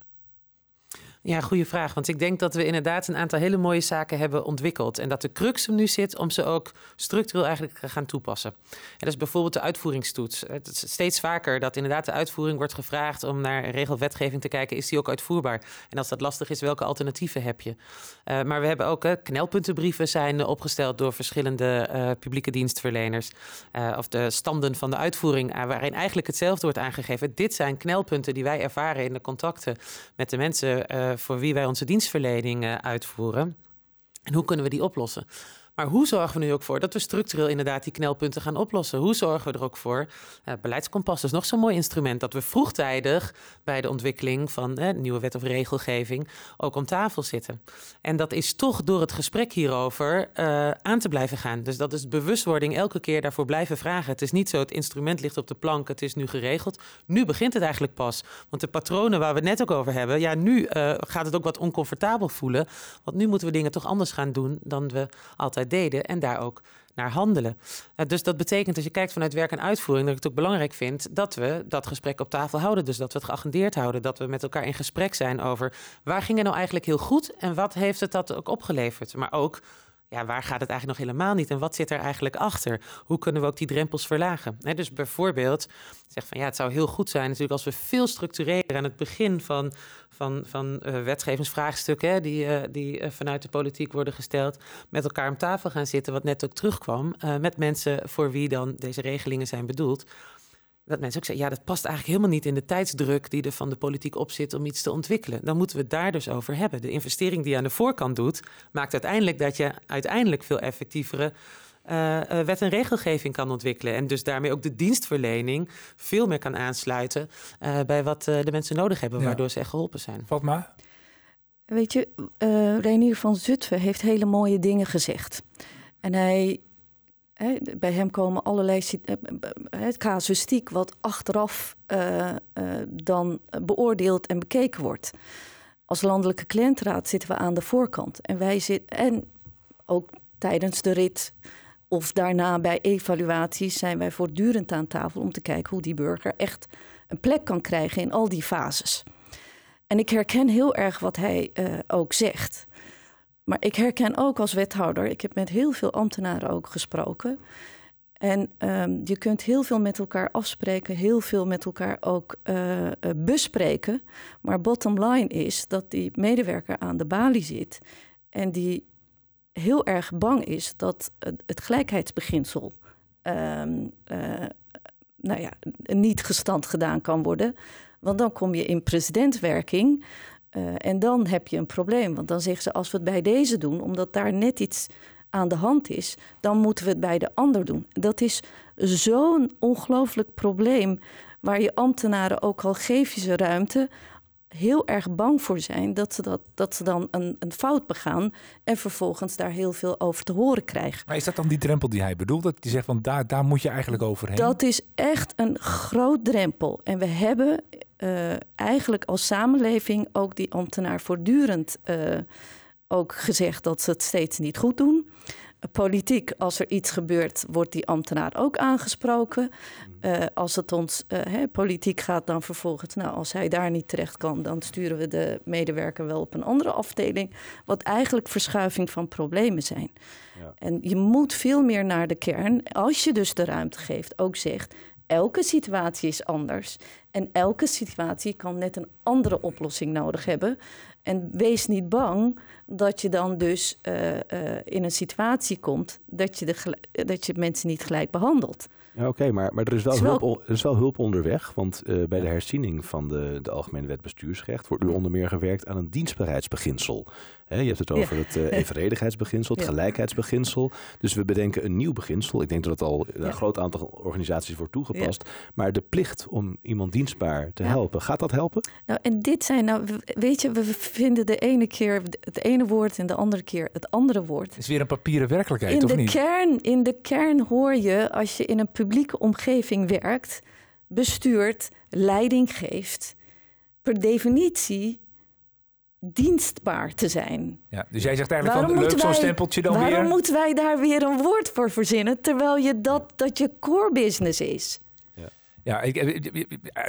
Ja, goede vraag. Want ik denk dat we inderdaad een aantal hele mooie zaken hebben ontwikkeld. En dat de crux hem nu zit om ze ook structureel eigenlijk te gaan toepassen. En dat is bijvoorbeeld de uitvoeringstoets. Het is steeds vaker dat inderdaad de uitvoering wordt gevraagd om naar regelwetgeving te kijken. Is die ook uitvoerbaar? En als dat lastig is, welke alternatieven heb je? Uh, maar we hebben ook knelpuntenbrieven zijn opgesteld door verschillende uh, publieke dienstverleners. of de standen van de uitvoering, waarin eigenlijk hetzelfde wordt aangegeven. Dit zijn knelpunten die wij ervaren in de contacten met de mensen voor wie wij onze dienstverlening uh, uitvoeren. En hoe kunnen we die oplossen? Maar hoe zorgen we nu ook voor dat we structureel inderdaad die knelpunten gaan oplossen? Hoe zorgen we er ook voor? Uh, beleidskompas is nog zo'n mooi instrument dat we vroegtijdig bij de ontwikkeling van nieuwe wet of regelgeving ook om tafel zitten. En dat is toch door het gesprek hierover uh, aan te blijven gaan. Dus dat is bewustwording elke keer daarvoor blijven vragen. Het is niet zo, het instrument ligt op de plank, het is nu geregeld. Nu begint het eigenlijk pas. Want de patronen waar we het net ook over hebben, ja, nu gaat het ook wat oncomfortabel voelen. Want nu moeten we dingen toch anders gaan doen dan we altijd deden en daar ook naar handelen. Uh, dus dat betekent, als je kijkt vanuit werk en uitvoering, dat ik het ook belangrijk vind dat we dat gesprek op tafel houden. Dus dat we het geagendeerd houden, dat we met elkaar in gesprek zijn over waar ging het nou eigenlijk heel goed en wat heeft het dat ook opgeleverd. Maar ook ja, waar gaat het eigenlijk nog helemaal niet en wat zit er eigenlijk achter? Hoe kunnen we ook die drempels verlagen? He, dus bijvoorbeeld, zeg van ja, het zou heel goed zijn natuurlijk als we veel structureler aan het begin van, van, van uh, wetgevingsvraagstukken die, uh, die uh, vanuit de politiek worden gesteld, met elkaar om tafel gaan zitten, wat net ook terugkwam, met mensen voor wie dan deze regelingen zijn bedoeld dat mensen ook zeggen, ja, dat past eigenlijk helemaal niet in de tijdsdruk die er van de politiek op zit om iets te ontwikkelen. Dan moeten we het daar dus over hebben. De investering die je aan de voorkant doet, maakt uiteindelijk dat je uiteindelijk veel effectievere uh, uh, wet en regelgeving kan ontwikkelen. En dus daarmee ook de dienstverlening veel meer kan aansluiten uh, bij wat de mensen nodig hebben, ja. waardoor ze echt geholpen zijn. Valt maar. Weet je, Renier van Zutphen heeft hele mooie dingen gezegd. En hij He, bij hem komen allerlei het casuïstiek wat achteraf uh, uh, dan beoordeeld en bekeken wordt. Als landelijke cliëntenraad zitten we aan de voorkant. En wij zitten en ook tijdens de rit of daarna bij evaluaties zijn wij voortdurend aan tafel om te kijken hoe die burger echt een plek kan krijgen in al die fases. En ik herken heel erg wat hij ook zegt. Maar ik herken ook als wethouder, ik heb met heel veel ambtenaren ook gesproken. En um, je kunt heel veel met elkaar afspreken, heel veel met elkaar ook uh, uh, bespreken. Maar bottom line is dat die medewerker aan de balie zit en die heel erg bang is dat het, gelijkheidsbeginsel um, uh, nou ja, niet gestand gedaan kan worden. Want dan kom je in presidentwerking. Uh, en dan heb je een probleem. Want dan zeggen ze, als we het bij deze doen, omdat daar net iets aan de hand is, dan moeten we het bij de ander doen. Dat is zo'n ongelooflijk probleem, waar je ambtenaren, ook al geef je ze ruimte, heel erg bang voor zijn dat ze, dat, dat ze dan een, een fout begaan en vervolgens daar heel veel over te horen krijgen. Maar is dat dan die drempel die hij bedoelt? Dat hij zegt van daar, daar moet je eigenlijk overheen? Dat is echt een groot drempel. En we hebben uh, eigenlijk als samenleving ook die ambtenaar voortdurend uh, ook gezegd dat ze het steeds niet goed doen. Politiek, als er iets gebeurt, wordt die ambtenaar ook aangesproken. Uh, als het ons politiek gaat, dan vervolgens, nou, als hij daar niet terecht kan, dan sturen we de medewerker wel op een andere afdeling. Wat eigenlijk verschuiving van problemen zijn. Ja. En je moet veel meer naar de kern, als je dus de ruimte geeft, ook zegt: elke situatie is anders. En elke situatie kan net een andere oplossing nodig hebben. En wees niet bang dat je dan dus uh, uh, in een situatie komt dat je, de, dat je mensen niet gelijk behandelt. Ja, Oké, maar, maar er, is wel is wel- Hulp, er is wel hulp onderweg. Want eh, bij de herziening van de, de Algemene Wet Bestuursrecht wordt nu onder meer gewerkt aan een dienstbaarheidsbeginsel. Hè, je hebt het over Ja. het eh, evenredigheidsbeginsel, het Ja. gelijkheidsbeginsel. Dus we bedenken een nieuw beginsel. Ik denk dat het al in een Ja. groot aantal organisaties wordt toegepast. Maar de plicht om iemand dienstbaar te helpen, gaat dat helpen? Nou, en dit zijn nou, we- weet je, we vinden de ene keer het ene woord en de andere keer het andere woord. Het is weer een papieren werkelijkheid, In of de, niet? kern, in de kern hoor je, als je in een publieke omgeving werkt, bestuurt, leiding geeft, per definitie dienstbaar te zijn. Ja, dus jij zegt eigenlijk van, moeten leuk zo'n stempeltje dan waarom weer. moeten wij daar weer een woord voor verzinnen, terwijl je dat, dat je core business is? Ja, ik, eh,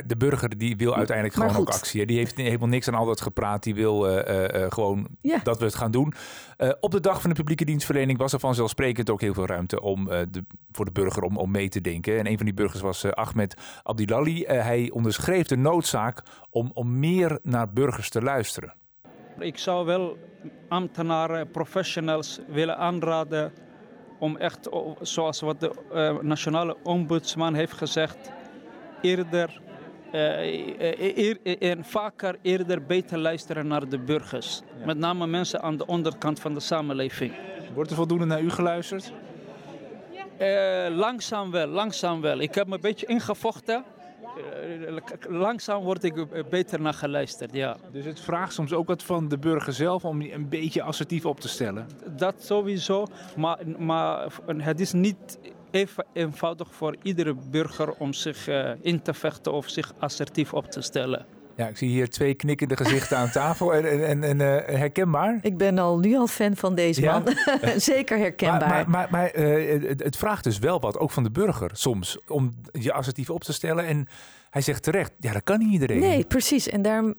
de burger die wil uiteindelijk Maar gewoon ook actie. Die heeft helemaal niks aan al dat gepraat. Die wil eh, eh, eh, gewoon Ja. dat we het gaan doen. Eh, op de dag van de publieke dienstverlening was er vanzelfsprekend ook heel veel ruimte om, eh, de, voor de burger om, om mee te denken. En een van die burgers was eh, Ahmed Abdilali. Eh, hij onderschreef de noodzaak om, om meer naar burgers te luisteren. Ik zou wel ambtenaren, professionals willen aanraden om echt, zoals wat de eh, nationale ombudsman heeft gezegd, eerder eh, eh, eer- en vaker eerder beter luisteren naar de burgers. Met name mensen aan de onderkant van de samenleving. Wordt er voldoende naar u geluisterd? Eh, langzaam wel, langzaam wel. Ik heb me een beetje ingevochten. Eh, langzaam word ik eh, beter naar geluisterd, ja. Dus het vraagt soms ook wat van de burger zelf om een beetje assertief op te stellen. Dat sowieso, maar, maar het is niet even eenvoudig voor iedere burger om zich eh, in te vechten of zich assertief op te stellen. Ja, ik zie hier twee knikkende gezichten aan tafel. En, en, en, eh, herkenbaar? Ik ben al nu al fan van deze Ja? man. Zeker herkenbaar. Maar, maar, maar, maar, eh, het, het vraagt dus wel wat, ook van de burger soms, om je assertief op te stellen. En hij zegt terecht, ja, dat kan niet iedereen. Nee, precies. En daarom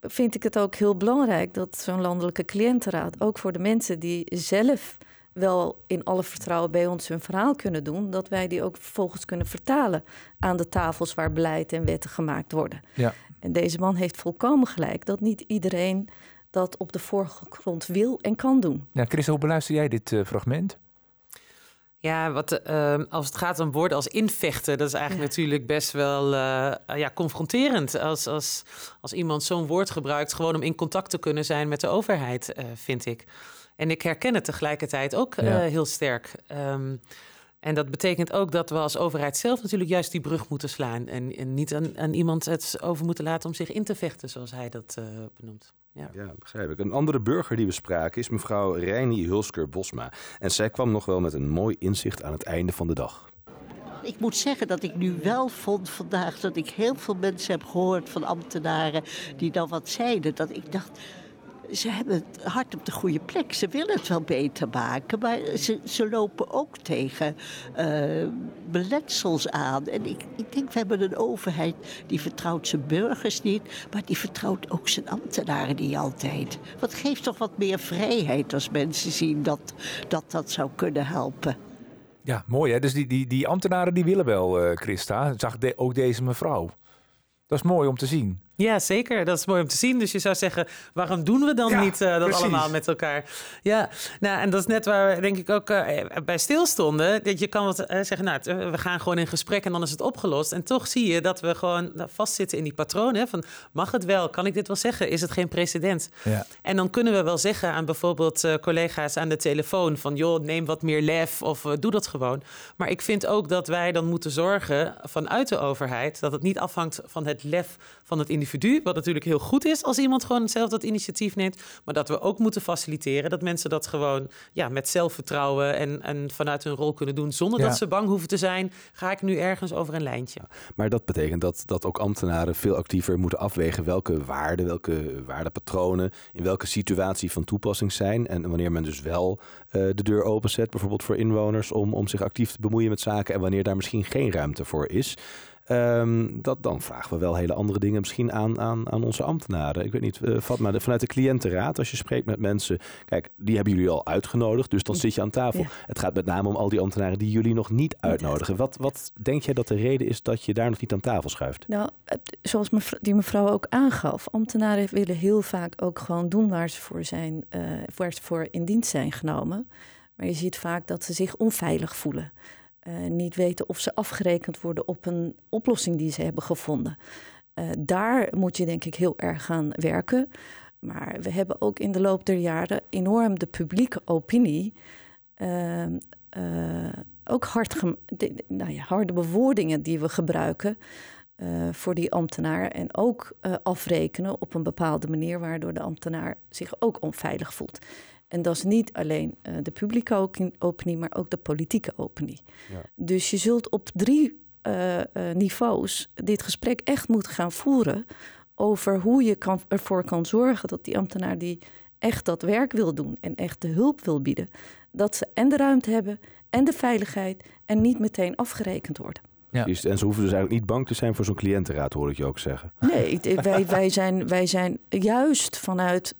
vind ik het ook heel belangrijk dat zo'n landelijke cliëntenraad, ook voor de mensen die zelf wel in alle vertrouwen bij ons hun verhaal kunnen doen, dat wij die ook vervolgens kunnen vertalen aan de tafels waar beleid en wetten gemaakt worden. Ja. En deze man heeft volkomen gelijk dat niet iedereen dat op de voorgrond wil en kan doen. Ja, Chris, hoe beluister jij dit eh, fragment? Ja, wat, eh, als het gaat om woorden als invechten, dat is eigenlijk natuurlijk best wel eh, ja, confronterend. Als, als, als iemand zo'n woord gebruikt, gewoon om in contact te kunnen zijn met de overheid, eh, vind ik. En ik herken het tegelijkertijd ook eh, Ja. heel sterk. Ehm, en dat betekent ook dat we als overheid zelf natuurlijk juist die brug moeten slaan. En, en niet aan, aan iemand het over moeten laten om zich in te vechten, zoals hij dat eh, benoemt. Ja. Ja, begrijp ik. Een andere burger die we spraken is mevrouw Reini Hulsker-Bosma. En zij kwam nog wel met een mooi inzicht aan het einde van de dag. Ik moet zeggen dat ik nu wel vond vandaag dat ik heel veel mensen heb gehoord van ambtenaren die dan wat zeiden. Dat ik dacht, ze hebben het hart op de goede plek. Ze willen het wel beter maken, maar ze, ze lopen ook tegen eh, beletsels aan. En ik, ik denk, we hebben een overheid die vertrouwt zijn burgers niet, maar die vertrouwt ook zijn ambtenaren niet altijd. Wat geeft toch wat meer vrijheid als mensen zien dat dat, dat zou kunnen helpen. Ja, mooi hè. Dus die, die, die ambtenaren die willen wel, eh, Christa. Zag ook deze mevrouw. Dat is mooi om te zien. Ja, zeker. Dat is mooi om te zien. Dus je zou zeggen, waarom doen we dan Ja, niet eh, dat precies. allemaal met elkaar? Ja, nou, en dat is net waar we denk ik ook eh, bij stilstonden. Dat je kan wat eh, zeggen, nou, we gaan gewoon in gesprek en dan is het opgelost. En toch zie je dat we gewoon vastzitten in die patroon. Hè, van, mag het wel? Kan ik dit wel zeggen? Is het geen precedent? Ja. En dan kunnen we wel zeggen aan bijvoorbeeld collega's aan de telefoon van joh, neem wat meer lef of doe dat gewoon. Maar ik vind ook dat wij dan moeten zorgen vanuit de overheid dat het niet afhangt van het lef van het individu, wat natuurlijk heel goed is als iemand gewoon zelf dat initiatief neemt, maar dat we ook moeten faciliteren dat mensen dat gewoon ja, met zelfvertrouwen en, en vanuit hun rol kunnen doen zonder Ja. dat ze bang hoeven te zijn, ga ik nu ergens over een lijntje. Maar dat betekent dat, dat ook ambtenaren veel actiever moeten afwegen welke waarden, welke waardepatronen in welke situatie van toepassing zijn. En wanneer men dus wel eh, de deur openzet, bijvoorbeeld voor inwoners, om, om zich actief te bemoeien met zaken en wanneer daar misschien geen ruimte voor is. Ehm, dat, dan vragen we wel hele andere dingen misschien aan, aan, aan onze ambtenaren. Ik weet niet, uh, Fatma, vanuit de cliëntenraad, als je spreekt met mensen, kijk, die hebben jullie al uitgenodigd, dus dan zit je aan tafel. Het gaat met name om al die ambtenaren die jullie nog niet uitnodigen. Wat, wat denk jij dat de reden is dat je daar nog niet aan tafel schuift? Nou, zoals mevrouw, die mevrouw ook aangaf, ambtenaren willen heel vaak ook gewoon doen waar ze voor zijn, uh, waar ze voor in dienst zijn genomen. Maar je ziet vaak dat ze zich onveilig voelen. Uh, niet weten of ze afgerekend worden op een oplossing die ze hebben gevonden. Uh, daar moet je denk ik heel erg gaan werken. Maar we hebben ook in de loop der jaren enorm de publieke opinie. Uh, ook hard nou ja, harde bewoordingen die we gebruiken voor die ambtenaar. En ook afrekenen op een bepaalde manier, waardoor de ambtenaar zich ook onveilig voelt. En dat is niet alleen uh, de publieke opinie, maar ook de politieke opinie. Ja. Dus je zult op drie uh, uh, niveaus dit gesprek echt moeten gaan voeren over hoe je kan, ervoor kan zorgen dat die ambtenaar die echt dat werk wil doen en echt de hulp wil bieden, dat ze en de ruimte hebben en de veiligheid en niet meteen afgerekend worden. Ja. En ze hoeven dus eigenlijk niet bang te zijn voor zo'n cliëntenraad, hoor ik je ook zeggen. Nee, wij, wij, zijn, wij zijn juist vanuit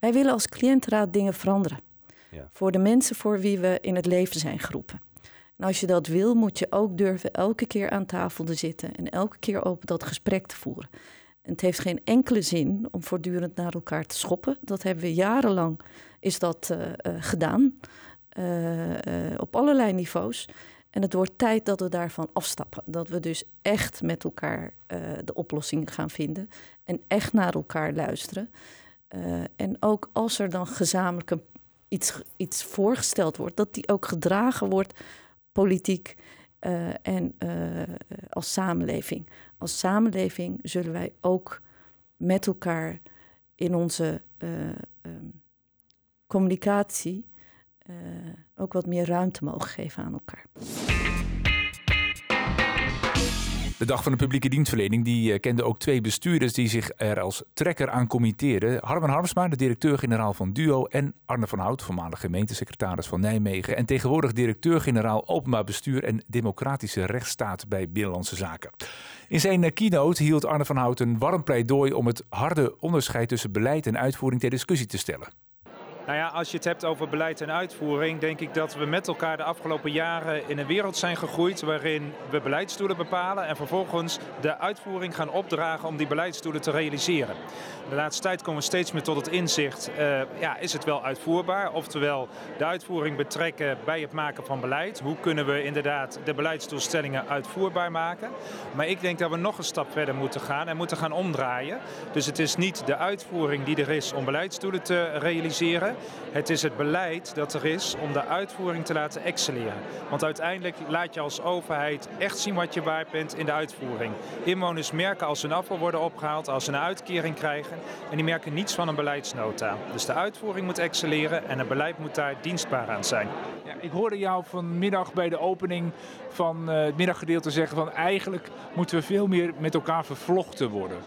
wij willen als cliëntenraad dingen veranderen. Ja. Voor de mensen voor wie we in het leven zijn geroepen. En als je dat wil, moet je ook durven elke keer aan tafel te zitten en elke keer open dat gesprek te voeren. En het heeft geen enkele zin om voortdurend naar elkaar te schoppen. Dat hebben we jarenlang is dat uh, uh, gedaan. Uh, op allerlei niveaus. En het wordt tijd dat we daarvan afstappen. Dat we dus echt met elkaar de oplossing gaan vinden. En echt naar elkaar luisteren. Uh, en ook als er dan gezamenlijk iets, iets voorgesteld wordt, dat die ook gedragen wordt politiek uh, en uh, als samenleving. Als samenleving zullen wij ook met elkaar in onze um, communicatie ook wat meer ruimte mogen geven aan elkaar. De dag van de publieke dienstverlening die uh, kende ook twee bestuurders die zich er als trekker aan committeerden. Harmen Harmsma, de directeur-generaal van DUO en Arne van Hout, voormalig gemeentesecretaris van Nijmegen en tegenwoordig directeur-generaal openbaar bestuur en democratische rechtsstaat bij Binnenlandse Zaken. In zijn uh, keynote hield Arne van Hout een warm pleidooi om het harde onderscheid tussen beleid en uitvoering ter discussie te stellen. Nou ja, als je het hebt over beleid en uitvoering, denk ik dat we met elkaar de afgelopen jaren in een wereld zijn gegroeid waarin we beleidsdoelen bepalen en vervolgens de uitvoering gaan opdragen om die beleidsdoelen te realiseren. De laatste tijd komen we steeds meer tot het inzicht, uh, ja, is het wel uitvoerbaar? Oftewel, de uitvoering betrekken bij het maken van beleid. Hoe kunnen we inderdaad de beleidsdoelstellingen uitvoerbaar maken? Maar ik denk dat we nog een stap verder moeten gaan en moeten gaan omdraaien. Dus het is niet de uitvoering die er is om beleidsdoelen te realiseren. Het is het beleid dat er is om de uitvoering te laten excelleren. Want uiteindelijk laat je als overheid echt zien wat je waard bent in de uitvoering. Inwoners merken als hun afval worden opgehaald, als ze een uitkering krijgen. En die merken niets van een beleidsnota. Dus de uitvoering moet excelleren en het beleid moet daar dienstbaar aan zijn. Ja, ik hoorde jou vanmiddag bij de opening van uh, het middaggedeelte zeggen van eigenlijk moeten we veel meer met elkaar vervlochten worden.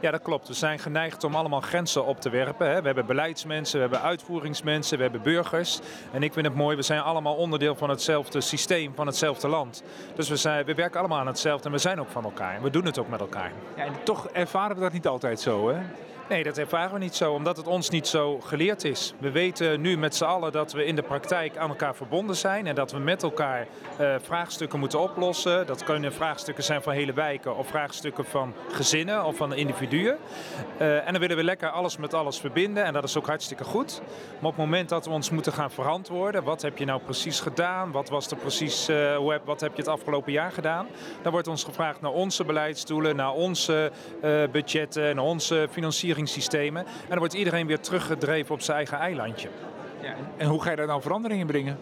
Ja, dat klopt. We zijn geneigd om allemaal grenzen op te werpen. Hè. We hebben beleidsmensen, we hebben uitvoeringsmensen, we hebben burgers. En ik vind het mooi, we zijn allemaal onderdeel van hetzelfde systeem, van hetzelfde land. Dus we, zijn, we werken allemaal aan hetzelfde en we zijn ook van elkaar. En we doen het ook met elkaar. Ja, en toch ervaren we dat niet altijd zo, hè? Nee, dat ervaren we niet zo, omdat het ons niet zo geleerd is. We weten nu met z'n allen dat we in de praktijk aan elkaar verbonden zijn en dat we met elkaar uh, vraagstukken moeten oplossen. Dat kunnen vraagstukken zijn van hele wijken of vraagstukken van gezinnen of van individuen. Uh, en dan willen we lekker alles met alles verbinden en dat is ook hartstikke goed. Maar op het moment dat we ons moeten gaan verantwoorden, wat heb je nou precies gedaan? Wat was er precies, uh, hoe heb, wat heb je het afgelopen jaar gedaan? Dan wordt ons gevraagd naar onze beleidsdoelen, naar onze budgetten, naar onze financiering En dan wordt iedereen weer teruggedreven op zijn eigen eilandje. Ja, en hoe ga je daar nou verandering in brengen?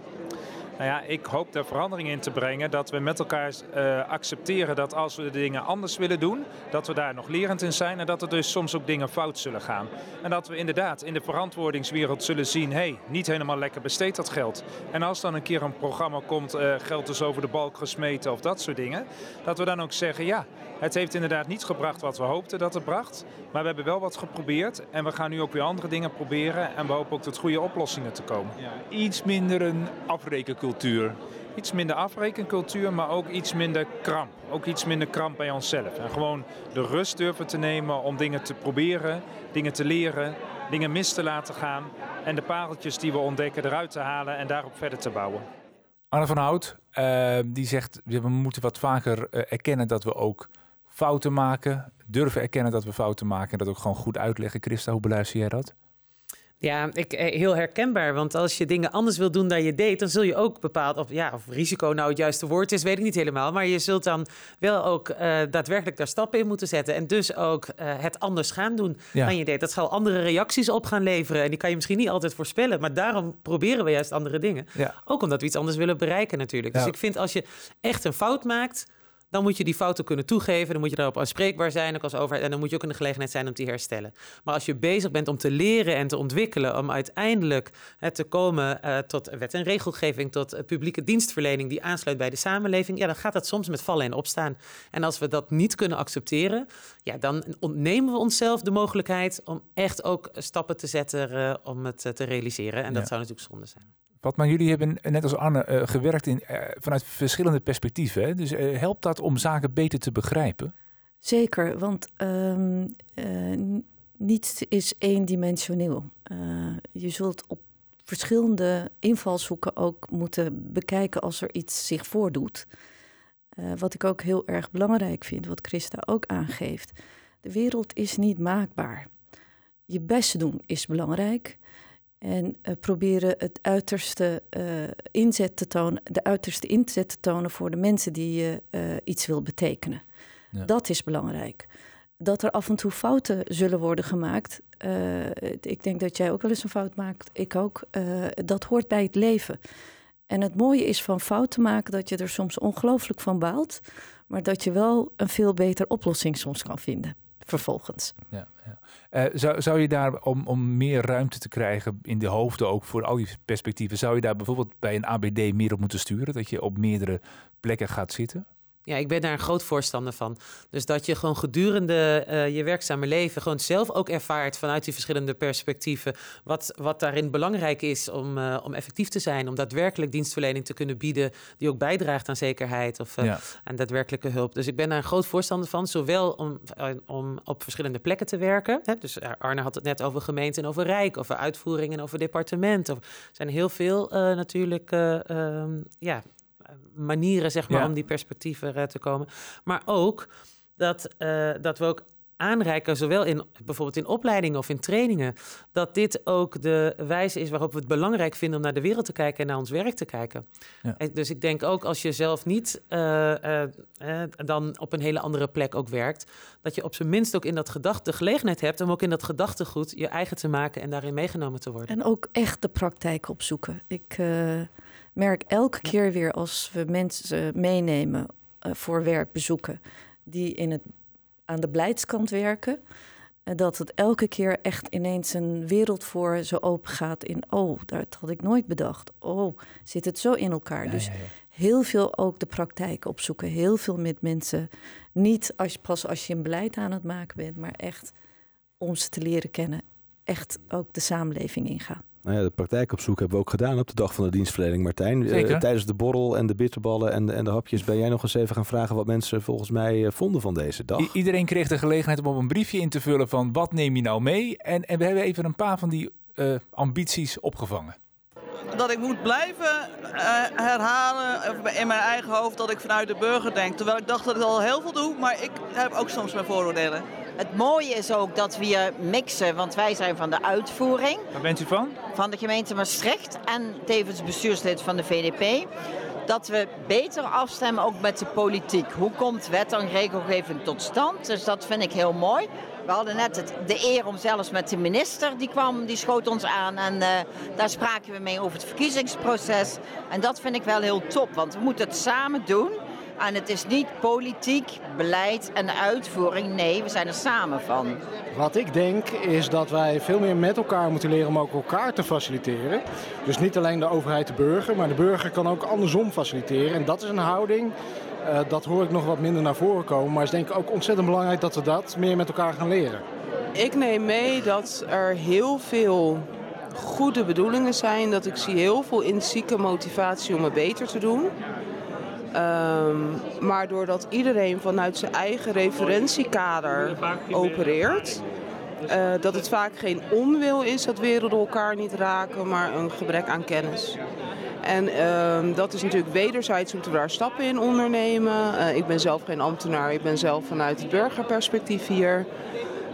Nou ja, ik hoop daar verandering in te brengen. Dat we met elkaar uh, accepteren dat als we de dingen anders willen doen, dat we daar nog lerend in zijn. En dat er dus soms ook dingen fout zullen gaan. En dat we inderdaad in de verantwoordingswereld zullen zien, hé, hey, niet helemaal lekker besteed dat geld. En als dan een keer een programma komt, uh, geld is over de balk gesmeten of dat soort dingen. Dat we dan ook zeggen, ja, het heeft inderdaad niet gebracht wat we hoopten dat het bracht. Maar we hebben wel wat geprobeerd. En we gaan nu ook weer andere dingen proberen. En we hopen ook tot goede oplossingen te komen. Ja, iets minder een afrekencultuur. iets minder afrekencultuur, maar ook iets minder kramp. Ook iets minder kramp bij onszelf. En gewoon de rust durven te nemen om dingen te proberen, dingen te leren, dingen mis te laten gaan. En de pareltjes die we ontdekken eruit te halen en daarop verder te bouwen. Arne van Hout, uh, die zegt we moeten wat vaker uh, erkennen dat we ook fouten maken. Durven erkennen dat we fouten maken en dat ook gewoon goed uitleggen. Christa, hoe beluister jij dat? Ja, ik, eh, heel herkenbaar. Want als je dingen anders wil doen dan je deed, dan zul je ook bepaald, of, ja, of risico nou het juiste woord is, weet ik niet helemaal. Maar je zult dan wel ook uh, daadwerkelijk daar stappen in moeten zetten. En dus ook uh, het anders gaan doen ja. dan je deed. Dat zal andere reacties op gaan leveren. En die kan je misschien niet altijd voorspellen. Maar daarom proberen we juist andere dingen. Ja. Ook omdat we iets anders willen bereiken natuurlijk. Dus ik vind als je echt een fout maakt dan moet je die fouten kunnen toegeven. Dan moet je daarop aanspreekbaar zijn, ook als overheid. En dan moet je ook in de gelegenheid zijn om te herstellen. Maar als je bezig bent om te leren en te ontwikkelen, om uiteindelijk hè, te komen uh, tot wet en regelgeving, tot uh, publieke dienstverlening die aansluit bij de samenleving, ja, dan gaat dat soms met vallen en opstaan. En als we dat niet kunnen accepteren, ja, dan ontnemen we onszelf de mogelijkheid om echt ook stappen te zetten uh, om het te realiseren. En dat zou natuurlijk zonde zijn. Wat maar jullie hebben net als Anne uh, gewerkt in, uh, vanuit verschillende perspectieven. Hè? Dus uh, helpt dat om zaken beter te begrijpen? Zeker, want um, niets is eendimensioneel. je zult op verschillende invalshoeken ook moeten bekijken als er iets zich voordoet. wat ik ook heel erg belangrijk vind, wat Christa ook aangeeft. De wereld is niet maakbaar. Je best doen is belangrijk. En uh, proberen het uiterste uh, inzet te tonen, de uiterste inzet te tonen voor de mensen die je uh, iets wil betekenen. Ja. Dat is belangrijk. Dat er af en toe fouten zullen worden gemaakt. ik denk dat jij ook wel eens een fout maakt. Ik ook. dat hoort bij het leven. En het mooie is van fouten maken dat je er soms ongelooflijk van baalt. Maar dat je wel een veel beter oplossing soms kan vinden vervolgens. Ja, ja. Uh, zou, zou je daar, om, om meer ruimte te krijgen in de hoofden ook voor al die perspectieven, zou je daar bijvoorbeeld bij een ABD meer op moeten sturen? Dat je op meerdere plekken gaat zitten? Ja, ik ben daar een groot voorstander van. Dus dat je gewoon gedurende uh, je werkzame leven gewoon zelf ook ervaart vanuit die verschillende perspectieven. Wat, wat daarin belangrijk is om, uh, om effectief te zijn. Om daadwerkelijk dienstverlening te kunnen bieden die ook bijdraagt aan zekerheid of uh, ja. aan daadwerkelijke hulp. Dus ik ben daar een groot voorstander van. Zowel om, om op verschillende plekken te werken. Hè? Dus Arne had het net over gemeente en over Rijk, over uitvoering en over departement. Of, er zijn heel veel natuurlijk ehm, ja, manieren zeg maar, ja. om die perspectieven uh, te komen. Maar ook dat, uh, dat we ook aanreiken, zowel in bijvoorbeeld in opleidingen of in trainingen, dat dit ook de wijze is waarop we het belangrijk vinden om naar de wereld te kijken en naar ons werk te kijken. Ja. Dus ik denk ook als je zelf niet uh, dan op een hele andere plek ook werkt, dat je op zijn minst ook in dat gedachte de gelegenheid hebt om ook in dat gedachtegoed je eigen te maken en daarin meegenomen te worden. En ook echt de praktijk opzoeken. Ik merk elke keer weer als we mensen meenemen uh, voor werkbezoeken die in het, aan de beleidskant werken, uh, dat het elke keer echt ineens een wereld voor zo open gaat in, oh, dat had ik nooit bedacht. Oh, zit het zo in elkaar. Ja, dus ja, ja. heel veel ook de praktijk opzoeken, heel veel met mensen. Niet als, pas als je een beleid aan het maken bent, maar echt om ze te leren kennen, echt ook de samenleving ingaan. Nou ja, de praktijkopzoek hebben we ook gedaan op de dag van de dienstverlening, Martijn. Uh, tijdens de borrel en de bitterballen en de, en de hapjes ben jij nog eens even gaan vragen wat mensen volgens mij uh, vonden van deze dag. I iedereen kreeg de gelegenheid om op een briefje in te vullen van wat neem je nou mee? En, en we hebben even een paar van die uh, ambities opgevangen. Dat ik moet blijven herhalen in mijn eigen hoofd dat ik vanuit de burger denk. Terwijl ik dacht dat ik al heel veel doe, maar ik heb ook soms mijn vooroordelen. Het mooie is ook dat we hier mixen, want wij zijn van de uitvoering. Waar bent u van? Van de gemeente Maastricht en tevens bestuurslid van de VDP. Dat we beter afstemmen ook met de politiek. Hoe komt wet en regelgeving tot stand? Dus dat vind ik heel mooi. We hadden net het, de eer om zelfs met de minister, die kwam, die schoot ons aan. En uh, daar spraken we mee over het verkiezingsproces. En dat vind ik wel heel top, want we moeten het samen doen. En het is niet politiek, beleid en uitvoering. Nee, we zijn er samen van. Wat ik denk is dat wij veel meer met elkaar moeten leren om ook elkaar te faciliteren. Dus niet alleen de overheid de burger, maar de burger kan ook andersom faciliteren. En dat is een houding, uh, dat hoor ik nog wat minder naar voren komen. Maar het is denk ik ook ontzettend belangrijk dat we dat meer met elkaar gaan leren. Ik neem mee dat er heel veel goede bedoelingen zijn. Dat ik zie heel veel intrinsieke motivatie om het beter te doen. Ehm, maar doordat iedereen vanuit zijn eigen referentiekader opereert, uh, dat het vaak geen onwil is dat werelden elkaar niet raken, maar een gebrek aan kennis. En uh, dat is natuurlijk wederzijds moeten we daar stappen in ondernemen. Uh, ik ben zelf geen ambtenaar, ik ben zelf vanuit het burgerperspectief hier.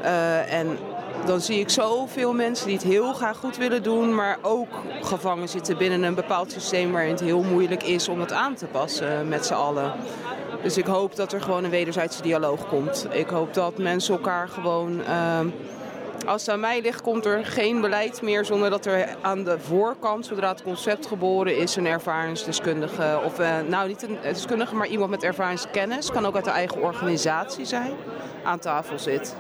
Uh, en dan zie ik zoveel mensen die het heel graag goed willen doen, maar ook gevangen zitten binnen een bepaald systeem waarin het heel moeilijk is om het aan te passen met z'n allen. Dus ik hoop dat er gewoon een wederzijdse dialoog komt. Ik hoop dat mensen elkaar gewoon. Uh, als het aan mij ligt, komt er geen beleid meer zonder dat er aan de voorkant, zodra het concept geboren is, een ervaringsdeskundige, of uh, nou niet een deskundige, maar iemand met ervaringskennis, kan ook uit de eigen organisatie zijn, aan tafel zit.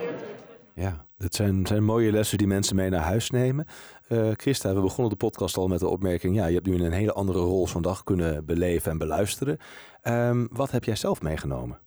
Ja, dat zijn, mooie lessen die mensen mee naar huis nemen. Uh, Christa, we begonnen de podcast al met de opmerking: ja, je hebt nu een hele andere rol zo'n dag kunnen beleven en beluisteren. Um, wat heb jij zelf meegenomen?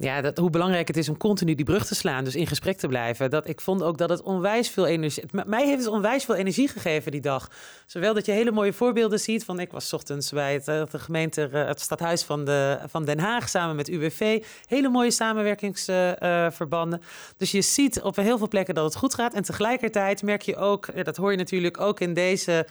Ja, dat, hoe belangrijk het is om continu die brug te slaan, dus in gesprek te blijven. Dat, ik vond ook dat het onwijs veel energie... Mij heeft het onwijs veel energie gegeven die dag. Zowel dat je hele mooie voorbeelden ziet van... Ik was ochtends bij het, eh, de gemeente, eh, het stadhuis van, de, van Den Haag samen met UWV. Hele mooie samenwerkingsverbanden. Dus je ziet op heel veel plekken dat het goed gaat. En tegelijkertijd merk je ook, dat hoor je natuurlijk ook in deze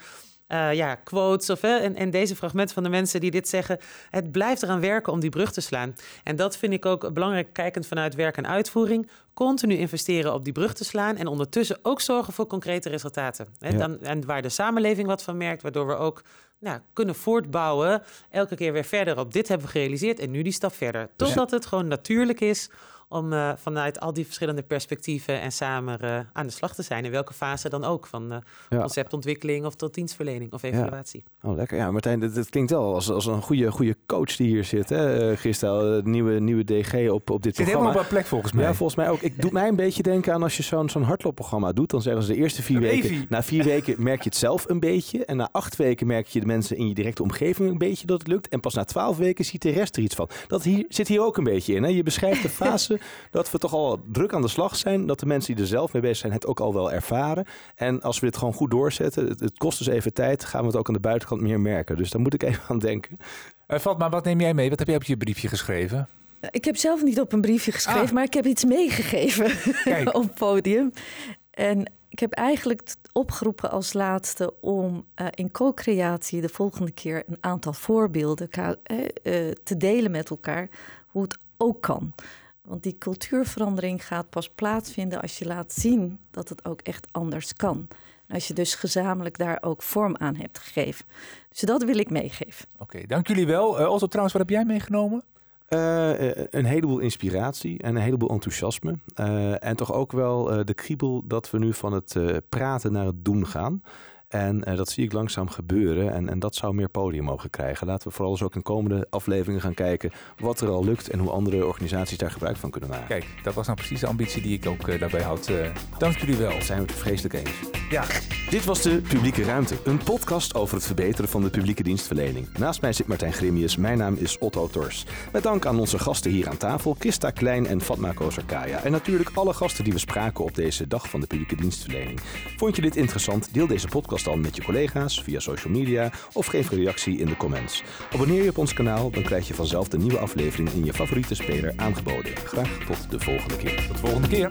uh, ja, quotes of, en, en deze fragment van de mensen die dit zeggen. Het blijft eraan werken om die brug te slaan. En dat vind ik ook belangrijk, kijkend vanuit werk en uitvoering. Continu investeren op die brug te slaan en ondertussen ook zorgen voor concrete resultaten. Hè? Ja. Dan, en waar de samenleving wat van merkt, waardoor we ook nou, kunnen voortbouwen. Elke keer weer verder op dit hebben we gerealiseerd en nu die stap verder. Totdat het gewoon natuurlijk is om uh, vanuit al die verschillende perspectieven en samen uh, aan de slag te zijn. In welke fase dan ook, van uh, ja. conceptontwikkeling of tot dienstverlening of evaluatie. Ja. Oh, lekker. Ja, Martijn, het klinkt wel als, als een goede, goede coach die hier zit. Hè? Gisteren, nieuwe, nieuwe DG op, op dit zit programma. helemaal op plek volgens mij. Ja, volgens mij ook. Ik doe mij een beetje denken aan als je zo'n zo'n hardloopprogramma doet. Dan zeggen ze de eerste vier weken. Na vier weken merk je het zelf een beetje. En na acht weken merk je de mensen in je directe omgeving een beetje dat het lukt. En pas na twaalf weken ziet de rest er iets van. Dat hier, zit hier ook een beetje in. Hè? Je beschrijft de fase dat we toch al druk aan de slag zijn. Dat de mensen die er zelf mee bezig zijn het ook al wel ervaren. En als we dit gewoon goed doorzetten, het, het kost dus even tijd, gaan we het ook aan de buitenkant meer merken. Dus daar moet ik even aan denken. Uh, Fatma, wat neem jij mee? Wat heb jij op je briefje geschreven? Ik heb zelf niet op een briefje geschreven, ah. maar ik heb iets meegegeven op het podium. En ik heb eigenlijk opgeroepen als laatste om uh, in co-creatie de volgende keer een aantal voorbeelden uh, uh, te delen met elkaar hoe het ook kan. Want die cultuurverandering gaat pas plaatsvinden als je laat zien dat het ook echt anders kan. En als je dus gezamenlijk daar ook vorm aan hebt gegeven. Dus dat wil ik meegeven. Oké, okay, dank jullie wel. Uh, Otto, trouwens, wat heb jij meegenomen? Uh, een heleboel inspiratie en een heleboel enthousiasme. Uh, en toch ook wel de kriebel dat we nu van het praten naar het doen gaan. En uh, dat zie ik langzaam gebeuren. En, en dat zou meer podium mogen krijgen. Laten we vooral eens ook in komende afleveringen gaan kijken wat er al lukt en hoe andere organisaties daar gebruik van kunnen maken. Kijk, dat was nou precies de ambitie die ik ook uh, daarbij had. Uh, dank jullie wel. Dat zijn we het vreselijk eens. Ja. Dit was de Publieke Ruimte, een podcast over het verbeteren van de publieke dienstverlening. Naast mij zit Martijn Grimius, mijn naam is Otto Tors. Met dank aan onze gasten hier aan tafel, Kista Klein en Fatma Kozarkaya. En natuurlijk alle gasten die we spraken op deze dag van de publieke dienstverlening. Vond je dit interessant? Deel deze podcast dan met je collega's via social media of geef een reactie in de comments. Abonneer je op ons kanaal, dan krijg je vanzelf de nieuwe aflevering in je favoriete speler aangeboden. Graag tot de volgende keer. Tot de volgende keer.